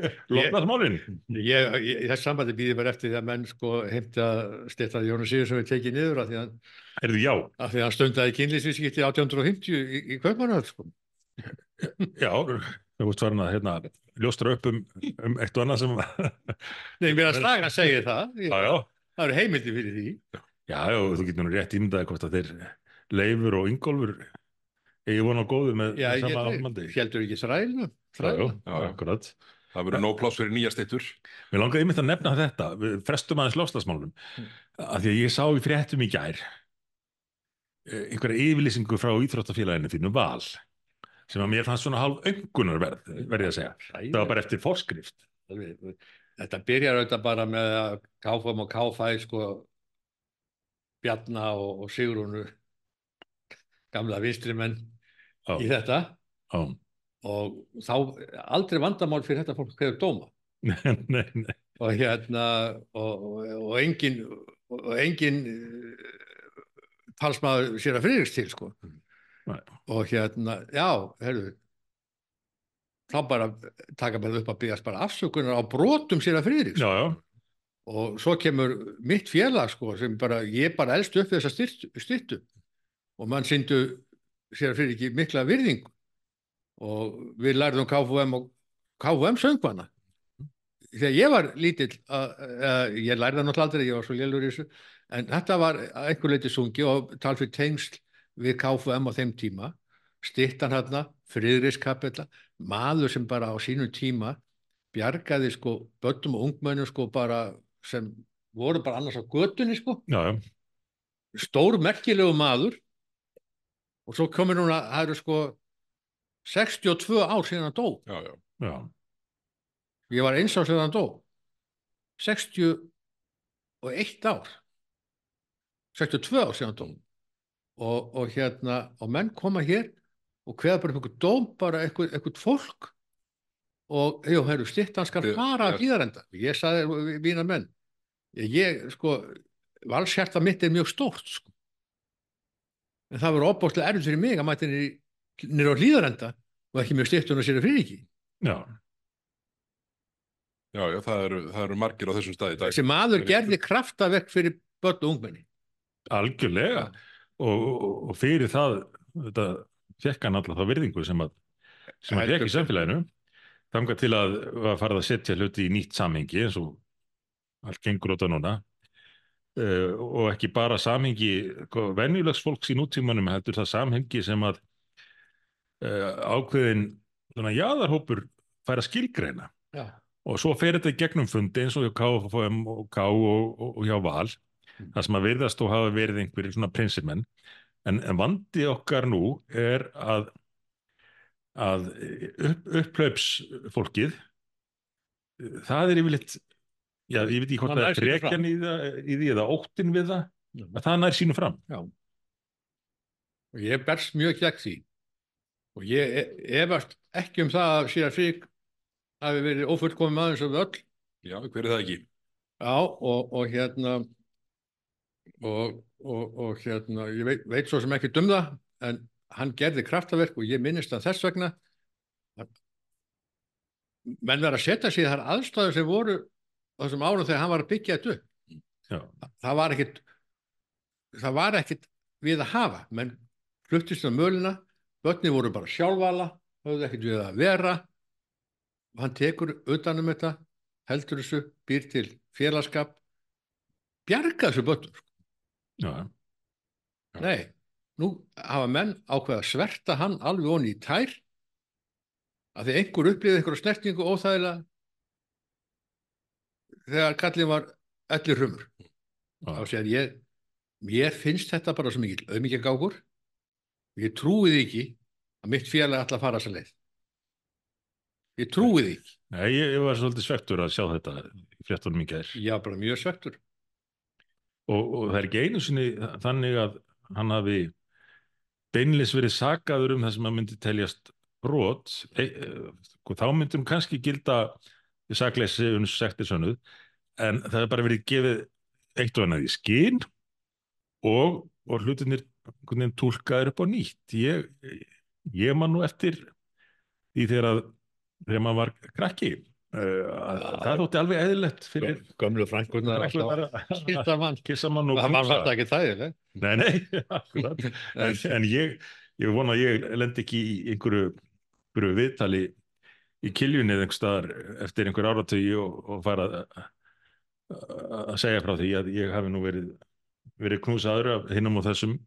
í þessu sambandi býði bara eftir því að menn sko heimta styrta Jónu Sigursson við tekið niður að, já, því að hann stundaði kynlýsvískipti 1850 í, í Kaupmannhöfn sko. Já þú veist farin að hérna, ljóstra upp um, um eitt og annað sem Nei, mér að slaga segir það. Ég, já, já, það eru heimildi fyrir því. já, já, þú getur nú rétt ímyndaði hvort að þeir Leifur og Ingólfur eigi von á góðu með Já, sama ég, áfmandi heldur ekki þrælu. já, já, já, akkurat Það verður nóg pláss fyrir nýja steytur. Mér langaði einmitt að nefna þetta, frestum aðeins lofslagsmálunum, af því að ég sá í fréttum í gær eh, einhverja yfirlýsingu frá Íþróttafélaginu þínu val, sem að mér fannst svona hálf öngunarverð, verði að segja. Það var bara eftir forskrift. Þetta byrjar auðvitað bara með að KFM og KFæ sko Bjarna og, og Sigrúnu gamla vinstrimenn í þetta. Já, og þá aldrei vandamál fyrir þetta fólk hverju dóma. Nei, nei, og hérna og, og, engin og engin uh, talsmaður sér að friðriks til sko Nei. og hérna, já, herru þá bara taka bara upp að byggast bara afsökunar á brotum sér að já, og svo kemur mitt félag sko sem bara, ég bara elst upp við þessa styttu, styttu. Og mann syndu sér að friðriki mikla virðing og við lærðum KFUM og KFUM söngvana. Þegar ég var lítill að, að, ég lærði það náttúrulega aldrei, ég var svo lélur í þessu. En þetta var að einhver leiti sungi og talfið tengsl við KFUM á þeim tíma stittan hérna, friðriskapella maður sem bara á sínum tíma bjargaði sko börnum og ungmennum sko bara sem voru bara annars á götunni sko. Já, já, stór merkilegu maður. Og svo komur núna, það eru sko 62 ár síðan hann dó. Já, ég var eins á síðan hann dó. 61 ár. 62 ár síðan hann dó og, og hérna og menn koma hér og hveða bara einhver dóm bara einhver, einhver fólk. Og jú, heyrðu, stittan skal Þið- fara að hlýðarenda ég sagði mína menn ég, sko, valsjarta mitt er mjög stórt sko. en það verður opbóðslega erfitt fyrir mig að mæta nýra á hlýðarenda og ekki mjög stittun og sér að fyrir ekki já, já, já það, eru, það eru margir á þessum staði maður Fyrir- gerði kraftaverk fyrir börn og ungmenni. Algjörlega. Og, og, og fyrir það þetta fekk hann alltaf þá virðingu sem að sem að fekk í samfélaginu. Þangað til að farið að setja hluti í nýtt samhengi eins og allt gengur út á núna. Uh, og ekki bara samhengi sko, venjulegs fólks í nútímanum heldur það samhengi sem að uh, ákveðin svona jaðarhópur fær að skilgreina. Já, og svo fer þetta í gegnum fundi eins og hjá KFM og K og, og, og hjá Val það sem að virðast og hafa verið einhverjir svona prinsimenn en, en vandi okkar nú er að að upp, upplaups fólkið það er yfirleitt já, ég veit ekki hvort Það er frekjan í, í því eða óttin við það Já. að það nær sínu fram. Og ég berst mjög gegn því. Og ég e- efast ekki um það að síðan frík hafi verið ófullkomið maður við öll. Já, hver er það ekki? Já, og, og hérna og, og, og hérna ég veit, veit svo sem ekki um það en hann gerði kraftaverk og ég minnist að þess vegna. Menn verða að setja sig þar aðstæður sem voru þessum árum þegar hann var að byggja þetta upp. Það var ekkit það var ekkit við að hafa. Menn fluttist á mölina börni voru bara sjálfvala höfðu ekkit við að vera. Og hann tekur utanum þetta heldur þessu, býr til félagskap bjarga þessu börnum sko. Já, Já. nei, nú hafa menn ákveða sverta hann alveg onni í tær að því einhver upplýði einhverja snertingu óþægilega þegar kallin var allir hrumur þá já, segir ég mér finnst þetta bara svo mikil auðmíkjagákur ég trúi því ekki að mitt félag ætla að fara þessa leið. Ég trúi því ekki. Nei, ég, ég var svolítið svektur að sjá þetta fréttunum í ég var bara mjög svektur og, og það er ekki einu sinni þannig að hann hafi beinlis verið sakaður um það sem að myndi teljast brot. E, e, sko, þá myndum kannski gilda sakleysi uns sektir sönnuð en það er bara verið gefið eitt og annað í skinn og, og hlutinir túlkaður upp á nýtt. Ég, ég man nú eftir því þegar að þegar maður var krakki að, Já. það þótti alveg eðlilegt fyrir gömlu frænkurnar frænkurnar alltaf að kýrta mann kissa mann og knúsa. Nei, nei. En, en ég, ég vona að ég lendi ekki í einhverju, einhverju viðtali í kiljunni eða einhver staðar eftir einhver áratögi og, og fara að, segja frá því að ég hafi nú verið, verið knúsaður af hinnum og þessum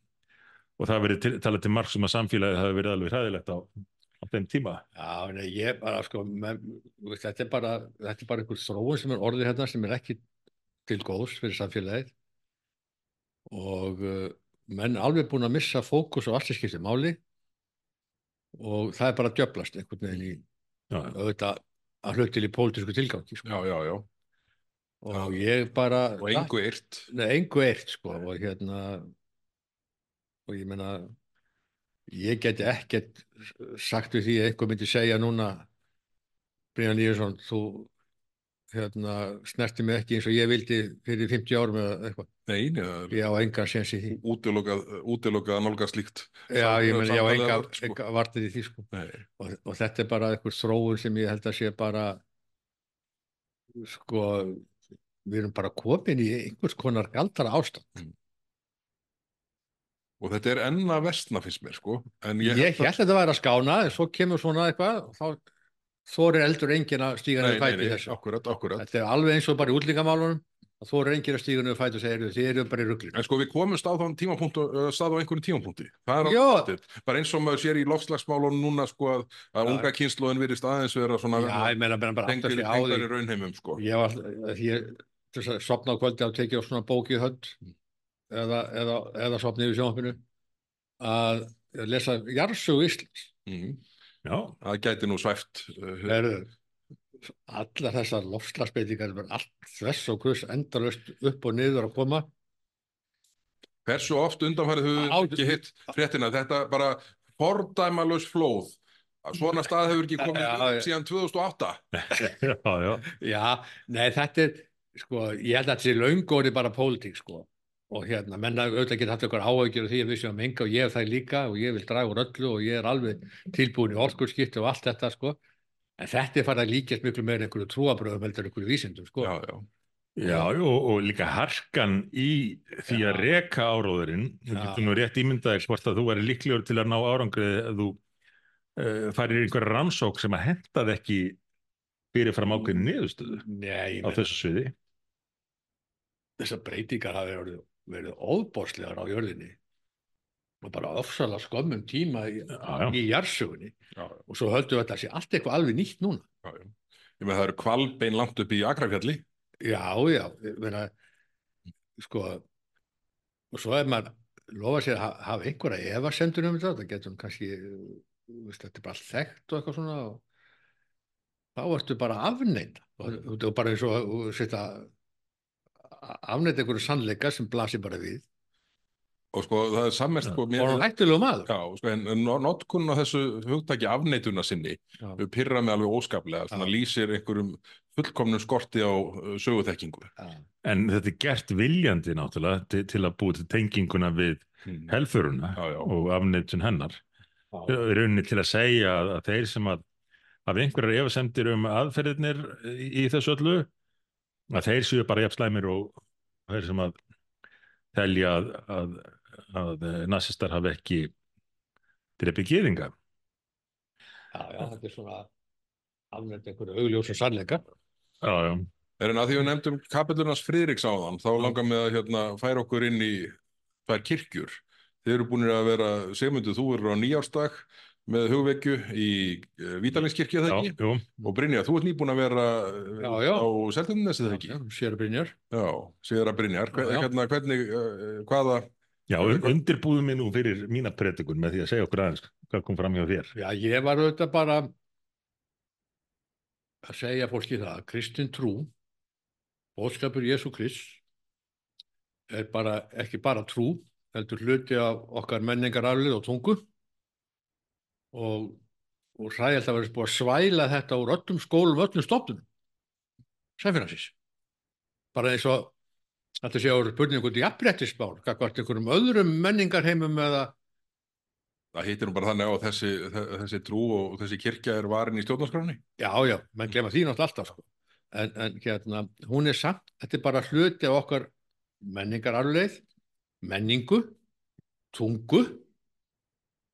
og það verið til, talað til marg sem að samfélagið hafi verið alveg hræðilegt á, á þeim tíma. já, nei, ég bara sko þú veist, þetta er bara þetta er bara einhver þróun sem er orðið hérna sem er ekki til góðs fyrir samfélagið. Og uh, menn alveg búin að missa fókus og allt sem skiptir máli. Og það er bara djöblast einhvern veginn í auðvitað að hlut til í pólitísku tilgangi sko. já, já, já, og ég bara og engu eirt. Nei, engu eitt sko og hérna og ég meina ég geti ekkert sagt við því að einhver myndi segja núna Brynjan Lífesson þú hérna snerti mig ekki eins og ég vildi fyrir 50 árum eða eitthvað. Nei, neða, ég á engan sens í því. útilokað, að nálga slíkt. Já, ég meina ég á enga, sko. enga vartið í því sko. Og, og þetta er bara einhver þróun sem ég held að sé bara sko við erum bara komin í einhvers konar galdara ástand og þetta er enna vestna finnst mér sko ég, Ég held að þetta væri að skána en svo kemur svona eitthvað og þá þorir eldur enginn að stíga nei, fæti þessu. akkurat, akkurat Þetta er alveg eins og bara í útlingamálunum að þorir enginn að stíga niður fæti og segja þið eru bara í ruglinu. En sko við á þann tímapunkt uh, stað á einhverjum tímapunkti. Bara eins og maður sér í loftslagsmálunum núna sko að, að unga kynnslóðin virðist aðeins vera svona á því. tengri raunheimum sko. Ég var, þess að sopna á kvöldi á tekið á svona bóki hönd eða, eða, eða sopna yfir sjónfinu að lesa Jarsögu Íslands. Mm. Já, Það gæti nú svæft uh, allar þessar lofslagsbeitingar er allt þess og hvers endalaust upp og niður að koma. Hversu oft undanfærið höfum við ekki hitt fréttina? Þetta bara fordæmalös flóð. Svona stað hefur ekki komið Já, upp já. síðan 2008 já, já. Já, nei þetta er sko, ég held að þetta sé laungóri bara pólitík sko og hérna, menna auðvitað geta haft eitthvað áhaugjur og því að við séum enga og ég hef það líka og ég vil draga úr öllu og ég er alveg tilbúin í orkurskipti og allt þetta sko en þetta er farið að líkjast miklu meira einhverju trúabröðum heldur en einhverju vísindum sko já, já. Já, jú, og líka harkan í því að Já. reka áróðurinn. Þú getur nú rétt ímyndaðir hvort að þú væri líklegur til að ná árangrið að þú uh, farir í einhverja rannsók sem að hentaði ekki fyrirfram ákveðin niðurstöðu á þessu sviði. þessar breytingar hafi verið, óbórslegar á jörðinni og bara ofsalega skömmum tíma í, í jarðsögunni. Já, og svo höldum við að þetta sé allt eitthvað alveg nýtt núna. Já, já. Ég með það eru kvalbein langt upp í Akrafjalli. Já, já, meina, sko, og svo ef maður lofa sér að ha- hafa einhverja efasemdur um þetta, það getur kannski, þú veist, þetta er bara allt þekkt og eitthvað svona og þá ertu bara afneita og þú er bara eins og þú setja afneita einhverju sannleika sem blasir bara við og sko það er sammest sko, og hættulegu maður. já, sko, en notkunn á þessu hugtaki afneituna sinni við pyrra mig alveg óskaplega svona lýsir einhverjum fullkomnum skorti á uh, söguþekkingu Já, En þetta er gert viljandi náttúrulega til, til að búi til tenginguna við mm. helfuruna Já, já. og afneitun hennar. rauninni til að segja að, þeir sem að af einhverjar efasemdir um aðferðirnir í, í þessu öllu að þeir séu bara jafn slæmir og þeir sem að telja að, að, að nazistar hafi ekki drepið gýðinga. já, já, þetta er svona afneita einhverju augljósum sannleika. Já, já. Er en að því við nefndum kapellunars Friðriks áðan, þá langar mig að hérna, færa okkur inn í tvær kirkjur. Þið eru búinir að vera, Sigmundur, þú eru á nýjársdag með hugvekju í Vítalinskirkju, eða já, ekki? jú. Og Brynja, þú ert nýbúin að vera Já, já. á Seltjarnarnesi, eða ekki? Já, sér Brynjar. Að Brynjar. Hver, Já, já. hérna, hvernig, uh, hvaða, Já, undirbúðum mig nú fyrir mína predikun með því að segja okkur aðeins hvað kom fram hjá þér. Já, ég var auðvitað bara að segja fólki það að kristin trú, bóðskapur Jésu Krist, er bara, ekki bara trú, heldur hluti af okkar menningararlið og tungu og, og hræðilega að vera búið að svæla þetta úr öllum skólum, öllum stofnunum, sæfinansins. Bara eins og þetta sé ára spurningu út í afbrettismál, hvað einhverjum öðrum menningarheimum eða það heitir nú bara þannig á að þessi, þessi trú og þessi kirkja er varin í stjórnarskráni? Já, já, menn glemma því náttúrulega alltaf sko. en, en hérna, hún er samt þetta er bara hluti af okkar menningararleið, menningu tungu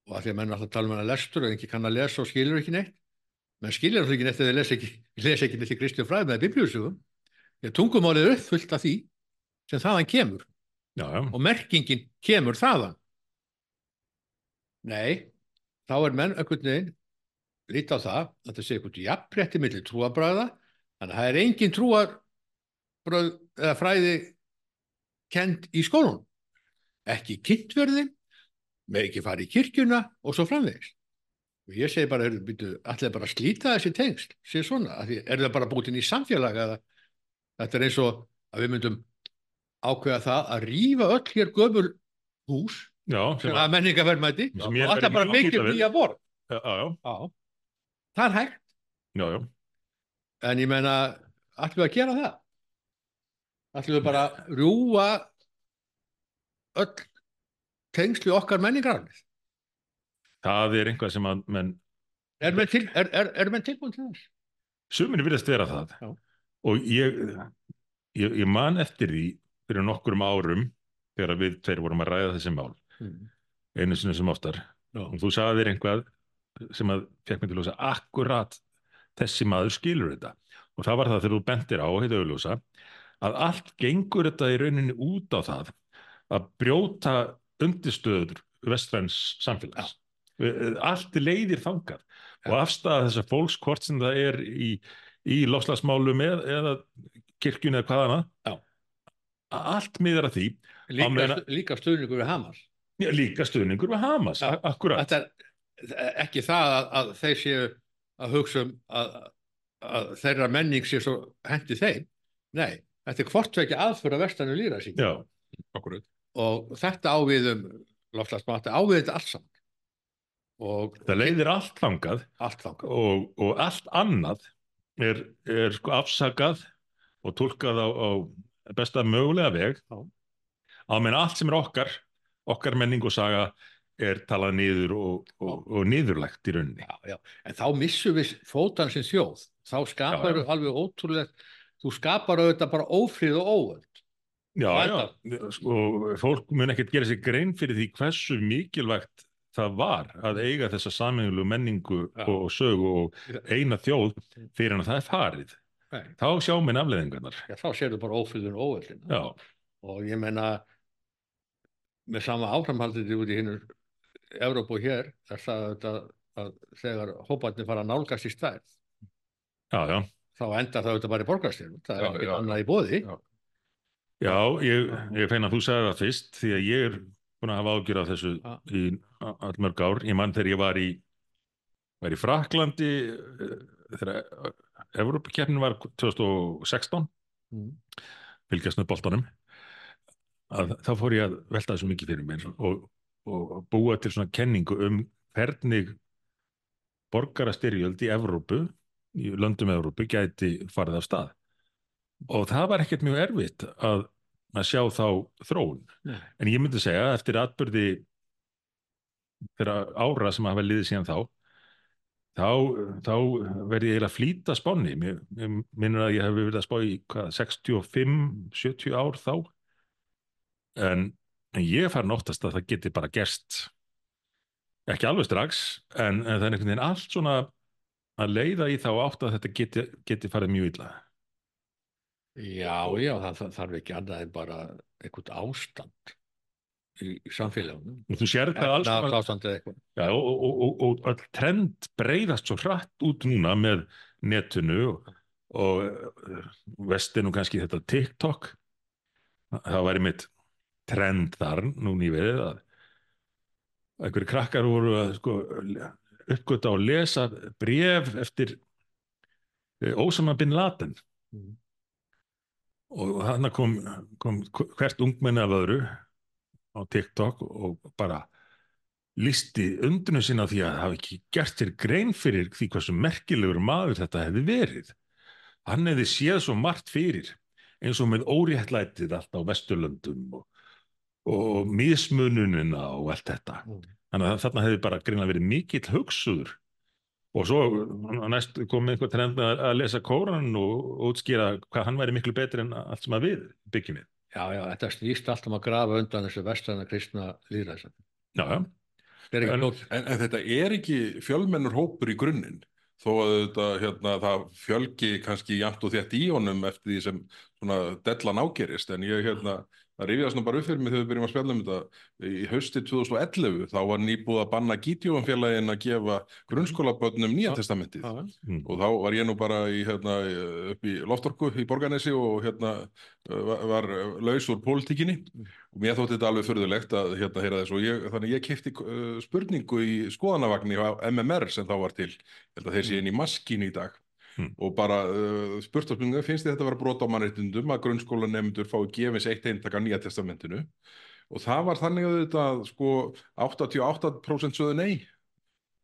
og að því að menn alltaf tala um hana lestur og ekki kann að lesa og skilur ekki neitt. Menn skilur alltaf ekki neitt eða lesa ekki, lesa ekki neitt í Kristján fræð með biblíusugum því að tungumálið er uppfullt af því sem þaðan kemur. Já, já. og merkingin kemur þaðan. Nei, þá er menn einhvern veginn líta á það að það sé eitthvað jafnrétti millir trúabræða þannig að það er engin trúabröð eða fræði kend í skólun ekki kynntverðin með ekki fara í kirkjuna og svo framvegist og ég segi bara, allir bara að slíta þessi tengsl, sé svona því, er það bara búin í samfélag eða? Þetta er eins og að við myndum ákveða það að rífa öll hér gömul hús Já, sem að menningaverðmæti Sem og alltaf bara að nýja borð já, já, Já, það er hægt. Já, já. en ég meina, ætlum við að gera það? Ætlum við bara að rjúa öll tengslu okkar menningararfið Það er einhvað sem að menn, er menn, til, er, er, er menn tilbúin til þess? sumir virðast vera það Já. og ég, ég, ég man eftir því fyrir nokkrum árum þegar við tveir vorum að ræða þessi mál Mm. einu sinni sem oftar Já. og þú sagði þér einhvað sem að fekk mig til að ljósa akkurat þessi maður skilur þetta og það var það þegar þú bentir á heita auðljósa að allt gengur þetta í rauninni út á það að brjóta undirstöður vestræns samfélags allt leiðir þangað og afstæða þessa fólks hvort sem það er í, í lofslagsmálum eð, eða kirkjun eða hvað hana Já. allt miðar að því líka, meina- líka stuðningur við Hamas Já, líka stuðningur við Hamas, akkurat. þetta er ekki það að, að þeir séu að hugsa um að, að þeirra menning sé svo hendi þeim. Nei, þetta er hvort ekki aðföra verstanu líra sín. Já, Akkurat. Og þetta áviðum loftlagsmátti, áviðum þetta allt saman. Og það leiðir allt þangað allt þangað. og, og allt annað er, er sko afsakað og tólkað á, á besta mögulega veg á meðan allt sem er okkar okkar menning og saga er talað niður og, og, og niðurlegt í rauninni. Já, já. En þá missum við fótan sem þjóð. Þá skapar Já, alveg ótrúlega, þú skapar auðvitað bara ófríð og óöld. Já, já, sko, fólk mun ekkert gera sér grein fyrir því hversu mikilvægt það var að eiga þessa sameiginlu menningu Já. og sögu og eina þjóð fyrir en að það er farið. Nei. Þá sjá minn afleðingarnar. Já, þá sérðu bara ófríðun og óöldin. Já, Og ég menna, með sama áframhaldið út í hinnur Evrópu og hér, er það auðvitað að þegar hóparnir fara að nálgast í stærð, já, já. þá endar það auðvitað bara í borgarstyrnum. Það er ekkert annað í bóði. Já. Já, ég, ég feina að þú sagði það fyrst því að ég er búin að hafa ágjur af þessu Já. í allmörg ár. Ég mann þegar ég var í, var í Fraklandi eh, þegar Evrópukeppnin var 2016 Mm. fylgjast með boltanum að þá fór ég að velta þessu mikið fyrir mér og, og búa til svona kenningu um hvernig borgarastyrjöld í Evrópu, í löndum Evrópu gæti farið af stað og það var ekkert mjög erfitt að, að sjá þá þróun. Nei. en ég myndi segja að eftir atbyrði þeirra ára sem hafa liðið síðan þá þá, þá verði ég eiginlega flýta spánni. Mér, minnur að ég hef verið að spá í hvað, 65-70 ár þá. En, en ég er farin óttast að það geti bara gerst. Ekki alveg strax en, en það er einhvern veginn allt svona að leiða í þá átt að þetta geti, geti farið mjög illa Já, já, það, það þarf ekki annað en bara einhvern ástand í, í samfélagunum. og þú sér það alls konar- ástand eða eitthvað. Já, og, og, og, og trend breyðast svo hratt út núna með netinu og, og eh, vestinu kannski þetta TikTok það væri mitt trend þar núna í veðið að einhverju krakkar voru að sko, uppgöta og lesa bref eftir eh, Ósama bin Laden Mm. Og þarna kom, kom hvert ungmenni af öðru á TikTok og bara listi undrunu sinna því að hafa ekki gert sér grein fyrir því hversu merkilegur maður þetta hefði verið. Hann hefði séð svo margt fyrir eins og með óréttlætið allt á Vesturlöndum og, og mismununina og allt þetta. Mm. Þannig að þarna hefði bara greinlega verið mikill hugsuður og svo næst kom einhver trend að, að lesa kóran og útskýra hvað hann væri miklu betri en allt sem að við byggjum við. Já, já, þetta snýst allt um að grafa undan þessu vestræna kristna líðræðsand. Já, já. Það er ekki En-. En, en þetta er ekki fjölmennur hópur í grunninn þó að þetta, hérna, það fjölgi kannski jæmt og þétt í honum eftir því sem svona dellan ágerist en ég hérna, það rifjast nú bara upp fyrir mig þegar við byrjum að spjalla um þetta. Í hausti 2011 þá var nýbúið að banna Gítjófanfélagin að gefa grunnskólabönnum nýja testamentið. Mm. og þá var ég nú bara í, hérna, upp í Loftorku í Borganesi og hérna var, laus úr pólitíkinni. Og mér þótti þetta alveg förðulegt að hérna heyra þess. Og ég, þannig ég kefti uh, spurningu í skoðanavagni á MMR sem þá var til, ég held að þeir sé inn í maskin í dag Mm. og bara uh, spurt á spurningu, finnst þið þetta að vera brot á mannréttindum að grunnskólanemndur fái gefins eitt eintak af nýja testamentinu? Og það var þannig að þetta sko 88% sögðu nei.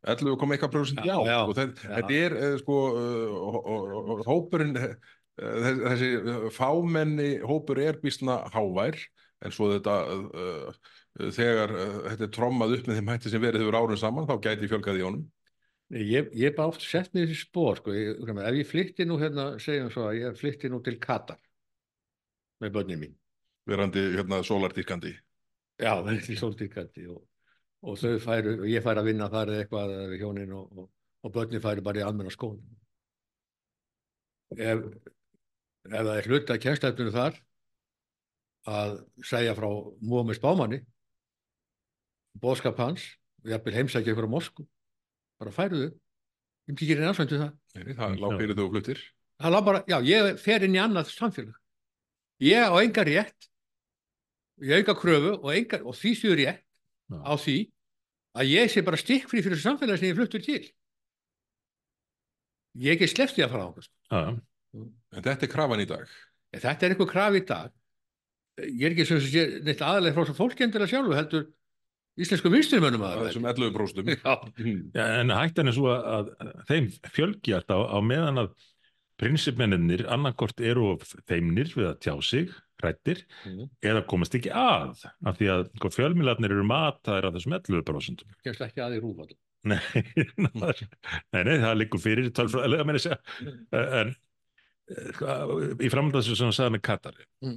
11,1% já, Já, já, og þetta, já. þetta er uh, sko uh, hó- hó- hópurinn uh, þessi, uh, fámenni hópur er býstna hávær. En svo þetta þegar þetta er trommað upp með þeim hætti sem verið hefur árun saman þá gæti fjölgað í honum Ég, ég bara oft sett mér þessi spór, sko. Ég, ef ég flytti nú hérna, segjum svo að ég flytti nú til Katar með börnin mín. verandi hérna sólardýrkandi Já, er til sóltíkandi og, og þau færu, og ég færi að vinna þar eða eitthvað við hjónin og, og, og börnin færi bara í almenna skóla. Ef, ef það er hluta kjænstæfninu þar að segja frá Múamis Bámanni, bóðskap hans, og jafnvel heimsækja ykkur á Moskú, bara færuðu, ég myndi ekki reyna afsvöndu það. Nei, það lág fyrir þau fluttir Það lá bara, já, ég fer inn í annað samfélag. Ég á enga rétt, ég á enga kröfu og, enga, og því séu rétt Já. á því að ég sé bara stikkfrí fyrir þessu samfélagi sem ég fluttur til ég get sleppt því að fara á Já, já. En þetta er krafan í dag. þetta er eitthvað kraf í dag ég er ekki sem sé neitt aðalega frá svo fólkendilega sjálfu heldur íslensku vinsturmönnum Af að þessum 11 próstum. Já, en hættan er svo að, að þeim fjölgi alltaf á meðan að prinsipmennir annarkort eru of þeimnir við að tjá sig, hrættir, Mhm. eða komast ekki að, af því að sko, fjölmiðlarnir eru mataðir af þessum 11%. kemst ekki að í rúfall Nei, nei, nei, það liggur fyrir tölfræðilega meira að segja, en eh, sko, í framhaldasu sem hann sagði með Katar, Mm.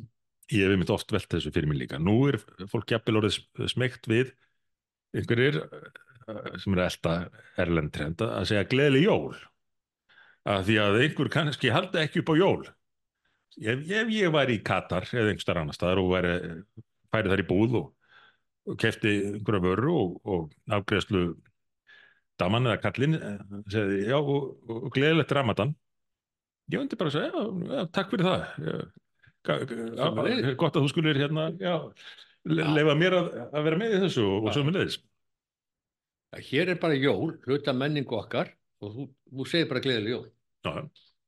ég hef einmitt oft velt þessu fyrir mig líka. Nú er fólk jafnvel orðið smegt við einhverjir eh, sem eru elda erlend trend að segja gleðileg jól. Að því að einhver kannski halda ekki upp á jól. Ef, ef ég væri í Katar eða einhver annar staðar og væri færi þar í búð og, og kefti einhverja vöru og, og afgreðslu daman eða kallinn eh, segði já og, og gleðilegt ramadan. Ég myndi bara að segja já, já, takk fyrir það. Já, gott að þú skulir hérna Já. Leifa mér að, að vera með í þessu og, og svo með leiðis hér er bara jól, hluta menningu okkar og þú, þú segir bara gleðileg jól. Já,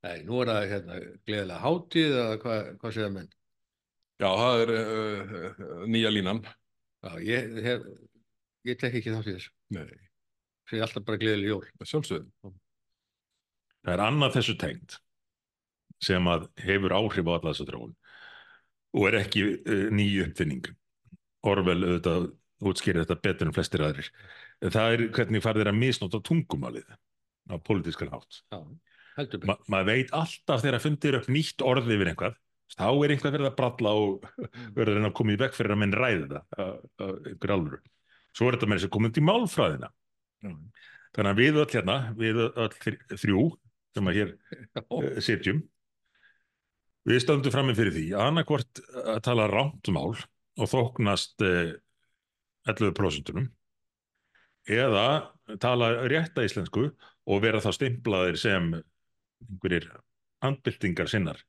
nei, nú er það hérna, gleðilega hátíð eða hvað, hvað segja menn? Já, það er uh, nýja línan. Já, ég hef ég tek ekki þátt í þessu. Nei, segir alltaf bara gleðileg jól. Sjálfsögðum. Það er annað þessu tengd sem að hefur áhrif á alla þessa þróun og er ekki uh, ný uppfinning. Orvel auðvitað útskýrir þetta betur en flestir aðrir. Það er hvernig farið er að misnóta tungumálið á pólitískan hátt. Já, Ma maður veit alltaf þegar fundir upp nýtt orð yfir einhvað, þá er einhvað verið að bralla og að reyna að koma í vekk fyrir að menn ræði það að, að einhver alvöru. Svo er þetta með þess að koma í málfræðina. Þannig að við öll hérna, við öll þr- þrjú sem að hér Já, uh, sitjum við stöndum frammi fyrir því að annarkvort að tala rámt mál og þóknast uh, 11% eða tala rétta íslensku og vera þá stimplaðir sem einhverjir handbyltingar sinnar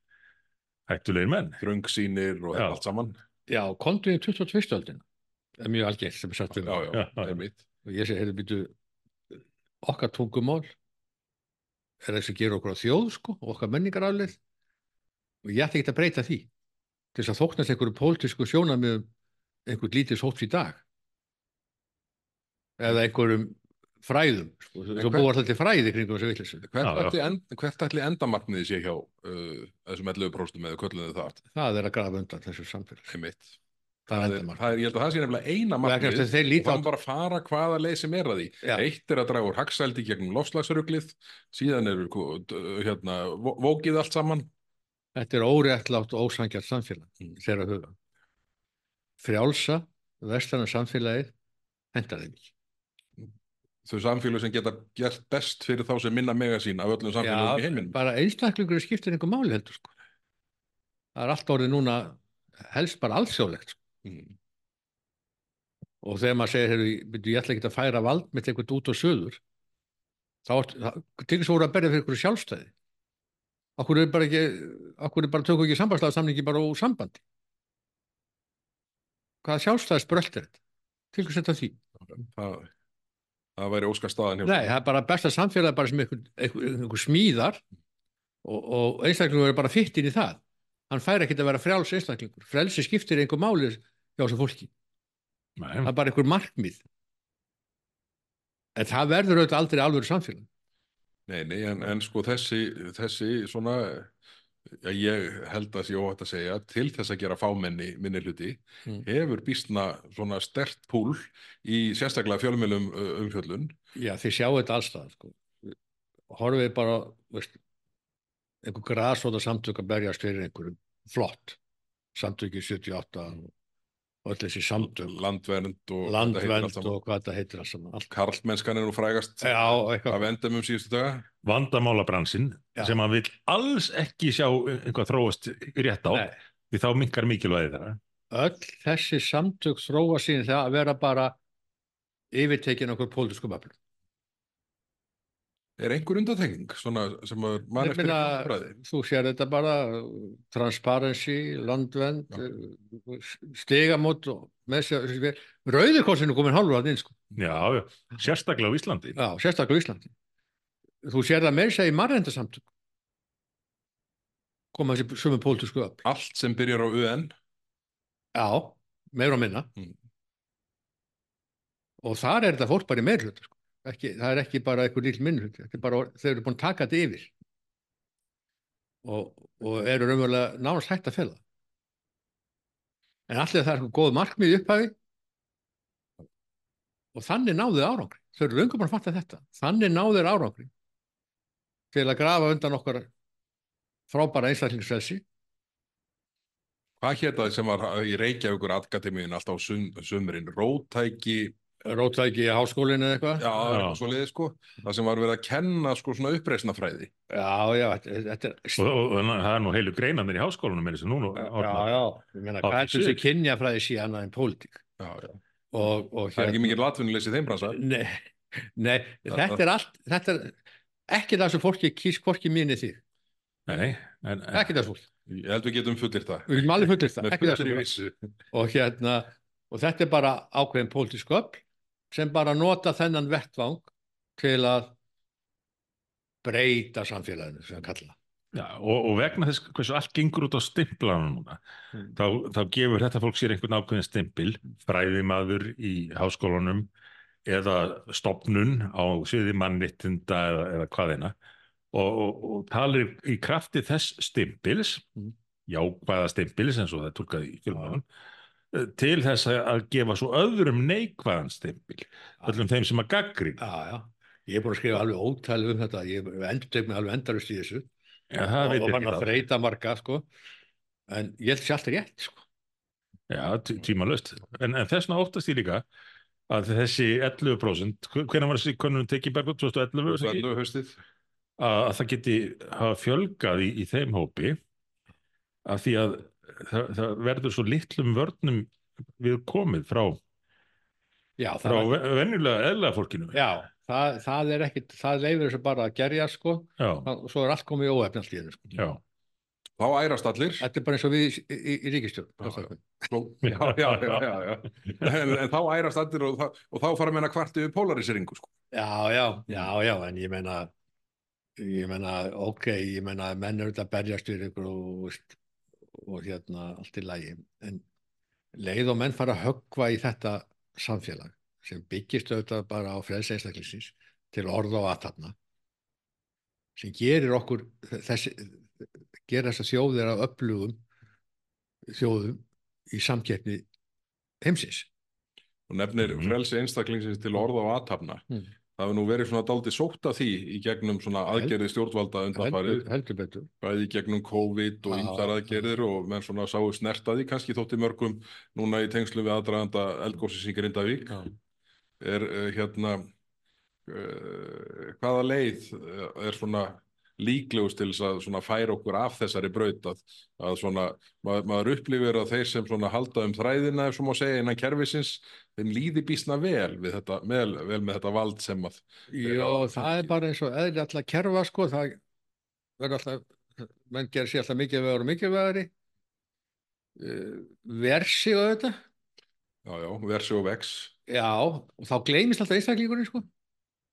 hættulegir menn Gröngsýnir og Já. allt saman. já kontum við 22. öldin er mjög algengt sem er sagt Já, um já, Já, já. einmitt. og ég segi, heyrðu býtu okkar tungumál er þess að gera okkur á þjóð sko, og okkar menningaraflið og ég ætti ekki að breyta því til þess að þóknast einhverju pólitísku sjónamiðum einhvern lítið sótt í dag eða einhverjum fræðum sko. Svo búið alltaf til fræði kringum þessu vitleysu Hvert end, hvert ætli endamarkmiði sé hjá uh, þessum 11 próstum eða kölluðu það? það er að grafa undan þessu samfélag Einmitt. það Það er er, endamark það er, ég held að það sé nefnilega eina þeir og það er bara að fara hvaða leið sem er að því. Já. Eitt er að draga úr hagsældi gegnum lofslagsruglið, síðan er hérna, vó- vókið allt saman. Þetta er óréttlátt og ósangjart samfélag þeirra huga frjálsa vestlana samfélagið hendar þeim ekki Þau samfélög sem geta gert best fyrir þá sem minna mega sín af öllum samfélögum í heiminum. bara einstaklingur skiptir einhver máli heldur sko. það er allt orðið núna helst bara alþjóðlegt sko. Mm. og þegar maður segir, heyrðu, ég ætla ekki að færa vald með einhvern út og söður þá er til þess að voru að berja fyrir einhverju sjálfstæði okkur er bara ekki okkur er bara tökum ekki sambandslaga samningi bara úr sambandi. Hvaða sjálfstæðisbröld er þetta? Til hvers er þetta því Það, það væri óskar staðan hjá. Nei, það er bara besta samfélag bara sem einhver, einhver, einhver smíðar og, og einstaklingur er bara fyrt inn í það. Hann fær ekki að vera frjáls einstaklingur. Frelsi skiptir einhver máli hjá þessu fólki. Nei, það er bara einhver markmið. En það verður auðvitað aldrei alvöru samfélag Nei, nei, en, en sko þessi, þessi svona, já, ég held að sé óhætt að segja, til þess að gera fámenni minni hluti, Mm. hefur býstna svona stert púl í sérstaklega fjölmjölum umfjöllun. já, þið sjáu þetta allstað sko. horfið bara veist, einhver grasóta samtök að berjast fyrir einhverjum flott samtöki 78 og öll þessi samtök landvernd og saman. og hvað þetta heitir allt saman allt. Karlmennskan er nú frægast já, af endum um síðustu daga. vandamálabransinn Já. sem hann vil alls ekki sjá einhvað þróast rétt á Nei. því þá minkar mikilvægi þeirra öll þessi samtök þróa sín það að vera bara yfirtekin okkur pólitískum öflum er einhver undantekning svona sem Ég eftir meina, ekki áfræði? þú sér þetta bara transparency, landvend stigamót og með sér rauðikorsinu komin hálfur að inn sko. Já, já, sérstaklega á Íslandi. já, sérstaklega á Íslandi þú sér það meira segja í marrendasamtök koma þessi sömu pólitísku öfl Allt sem byrjar á UN já, meira og minna Mm. og þar er þetta fólk bara í meirhluta sko. Ekki, það er ekki bara lítil minnhluti þetta er bara, þau eru búin að taka þetta yfir. Og, og eru raunverulega nánast hægt að fela. En allir það er eitthvað góð markmið í upphafi. Og þannig náðu árangri. Þau eru bara að fatta þetta. Þannig náðu þeir árangri til að grafa undan okkar frábæra einstaklingsfrelsi. Hvað hétt það sem var í Reykjavíkur akademíun alltaf á sum, sumrin? Rótæki, rótæki í háskólinu eða eitthvað já, Já. svo liðið sko. Það sem var verið að kenna sko svona uppreisnafræði. já, já, þetta, er Og, og, og það er nú heilu greinanir í háskólanum með þessu núna. já, já, ég meina, hvað er þessi kynjafræði sé annað en pólitík Já, já. og, og Það er ekki mikið latvinnuleysi í þeim bransa. nei, nei, þetta er allt þetta er ekki það sem fólki kýs hvorki mínu þig, Nei, en, ekki það fólk Ég held við getum fullir það. við getum alveg fullir það, ekki það vissu. og hérna, og þetta er bara ákveðin pólitísk öfl sem bara nota þennan vettvang til að breyta samfélaginu sem við kalla já, og, og vegna þess hversu allt gengur út á stimplanum núna, Mm. þá, þá gefur þetta fólk sér einhvern ákveðin stimpil, fræðimaður í háskólanum eða stopnun á sviði mannrittinda eða, eða hvaðina og, og, og talir í krafti þess stimpils, Mm. jákvæða stimpils eins og það er tólkað í fjölmjörnum, til þess að- að gefa svo öðrum neikvæðan stimpil, öllum þeim sem að gaggrín. já, já, ég er búin að skrifa alveg ótælu um þetta, ég endur tek mig alveg endarust í þessu Já, það og, og fann að þreita marga sko. en ég held sér alltaf rétt sko. Já, tímalöst. En, en þess vegna óttast ég líka að þessi 11%, hvernig var þessi konunum tekið bergur 2011, var það ekki? Öllu haustið. að, að það geti hafa fjölgað í, í þeim hópi af því að það, það verður svo litlum vörnum við komið frá, já, frá það, ve- venjulega eðla fólkinu. já það, það er ekkit, það leifir þessu bara að gerja sko, Já, og svo er allt komið hennu sko. já, Þá ærast allir. þetta er bara eins og við í, í, í ríkistjórn Já, Svo- Já, já, já, já. En, en þá ærast allir og, þá- og þá fara menn að kvarti við polariseringu sko. Já, já, já, já, en ég meina, ég meina, ok, ég meina, menn eru þetta að berjast við ykkur og, og hérna allt í lagi, en leið og menn fara að höggva í þetta samfélag sem byggist auðvitað bara á frelsi einstaklisins til orða og aðtapna sem gerir okkur þessi, gerir þessa þjóðir af öflugum þjóðum í samkeppni heimsins. og nefnir Mhm. frelsi einstaklingsins til orða og aðtapna. Mm. Það hefur nú verið svona daldið sótt af því í gegnum svona aðgerði stjórnvalda undanfarið, Heldur, heldur betur. bæði í gegnum COVID og Já. ýmsar aðgerðir og menn svona sáu snertaði kannski þótti mörgum núna í tengslu við aðdraganda eldgósins í Grindavík. Er uh, hérna, uh, hvaða leið uh, er svona líklegust til þess að færa okkur af þessari braut að, að svona, maður, maður upplifir að þeir sem halda um þræðina ef svo má segja innan kerfisins þeim líði býsna vel þetta, vel, vel með þetta vald sem að Jó, það er bara eins og eðli alltaf kerfa sko, það verður alltaf, menn gerir sér alltaf mikilvægur og mikilvægari uh, versi og þetta, já, já, versi og vex. Já, og þá gleymist alltaf einstaklingurinn sko,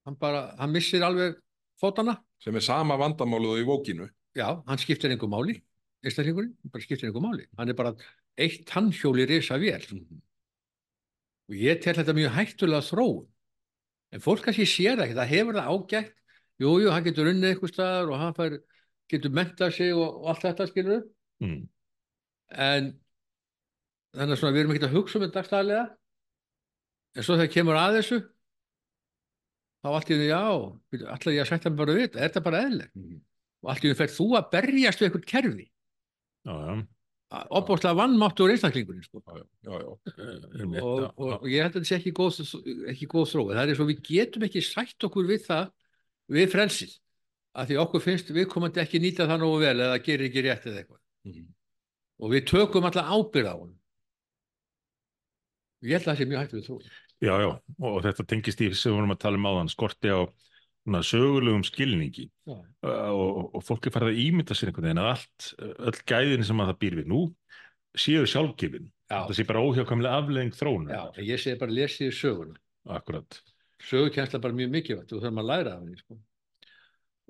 hann bara, hann missir alveg fótana, sem er sama vandamálið og í vókinu já, hann skiptir einhver máli, einstaklingurinn, hann bara skiptir einhver máli, hann er bara eitt tannhjóli risa vel og ég tel þetta mjög hættulega þróun. En fólk kannski sér ekki, það hefur það ágætt. Jú, jú, hann getur unnið einhver staðar og hann fær, getur mentað sig og, og allt þetta skilur mm. en þannig að svona, við erum ekki að hugsa um þetta dagstæðlega en svo þegar kemur að þessu þá allt í því, já allir ég að setja mig bara við, þetta, er þetta bara eðlilegt og allt í því fer þú að berjast við eitthvað kerfi opbóðslega vannmáttur einstaklingurinn sko. já, já, já, eh, og, og, ég held að þetta sé ekki góð, ekki góð þróið. Það er svo við getum ekki sætt okkur við það, við frelsið, að því okkur finnst við komandi ekki nýta það nógu vel eða gerir ekki rétt eða eitthvað. Mhm. Og við tökum alltaf ábyrð á hún. Ég held að það sé mjög hægt við þróið. Já, já, og þetta tengist í sem við vorum að tala um áðan, skorti á svona sögulegum skilningi uh, og, og fólk er farið að ímynda sér einhvern veginn að allt, öll gæðin sem að það býr við nú séu sjálfgefin Já. það sé bara óhjákamlega afleðing þróunar Já, ég segi bara lesið söguna. akkurat Sögukensla er bara mjög mikilvægt og þurfum að læra af henni, sko.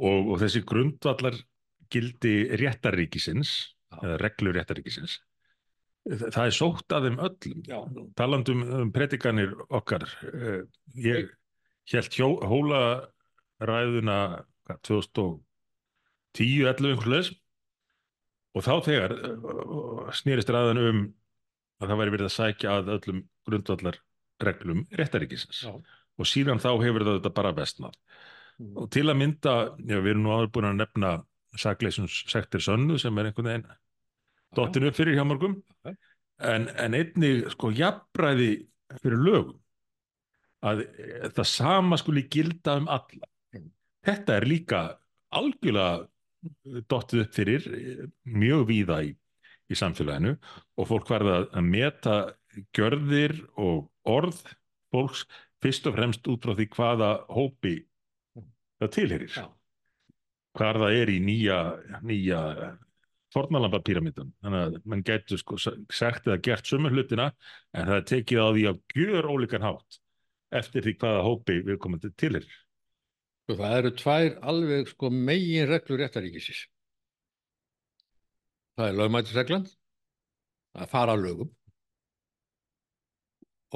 og, og þessi grundvallar gildi réttaríkisins eða reglur réttaríkisins það er sótt að þeim öllum. Já. talandum um predikanir okkar uh, ég held hjó, hóla ræðuna hvað, 2010-11 einhvers leis og þá þegar uh, snýrist ræðan um að það væri verið að sækja að öllum grundvallar reglum réttaríkisins og síðan þá hefur það þetta bara vestnað Mm. og til að mynda, já, við erum nú áður búin að nefna sakleysums sektir sönnu sem er einhvern veginn dottinu fyrir hjá mörgum. En, en einnig sko jafnræði fyrir lögum. Að eh, það sama skuli gilda um alla. Mm. þetta er líka algjörlega dottið upp fyrir eh, mjög víða í, í samfélaginu. Og fólk verða að meta gjörðir og orð fólks fyrst og fremst út frá því hvaða hópi það tilherir Já. hvar það er í nýja, nýja fornalamba píramítan þannig að mann getur sko sagt eða gert sömu hlutina en það er tekið á því að gjör ólíkan hátt eftir því hvaða hópi við komum til tilherir Sko, það eru tvær alveg sko megin reglur réttaríkisins. Það er lögmætisreglan, að fara að lögum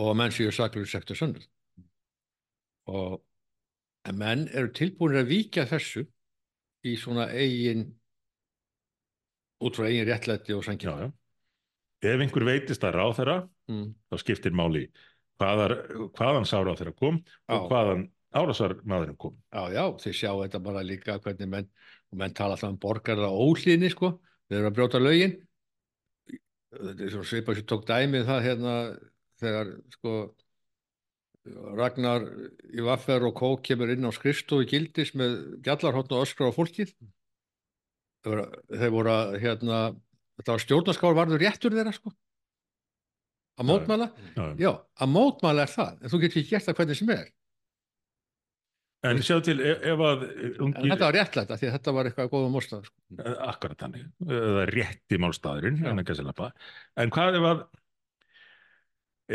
og menn séu saklur sektur sönnur. Og en menn eru tilbúinir að víkja þessu í svona eigin út frá eigin réttlæti og já. ef einhver veitist að ráðherra Mm. þá skiptir máli hvaðar, hvaðan sá ráðherra kom og Já. hvaðan árásar maðurinn kom Já, já, þið sjá þetta bara líka hvernig menn, og menn tala alltaf um borgarða óhlýðni, sko, þeir eru að brjóta lögin. Þetta er svo svipað sem tók dæmið það hérna þegar, sko, Ragnar í Vaffer og Kók kemur inn á skrifstofu gildis með gjallarhótt og öskra á fólkið. Þeir voru, að, hérna, þetta var stjórnarskáður varður réttur þeirra, sko, að mótmæla. já. Já, að mótmæla er það, en þú getur ekki gert það hvernig sem er. en sjá til ef, ef að ungir, þetta var réttlætt, af því þetta var eitthvað góða mórstað, sko. Eh, Akkurat þannig, það er rétti málstaðurinn, Já. en hvað ef að,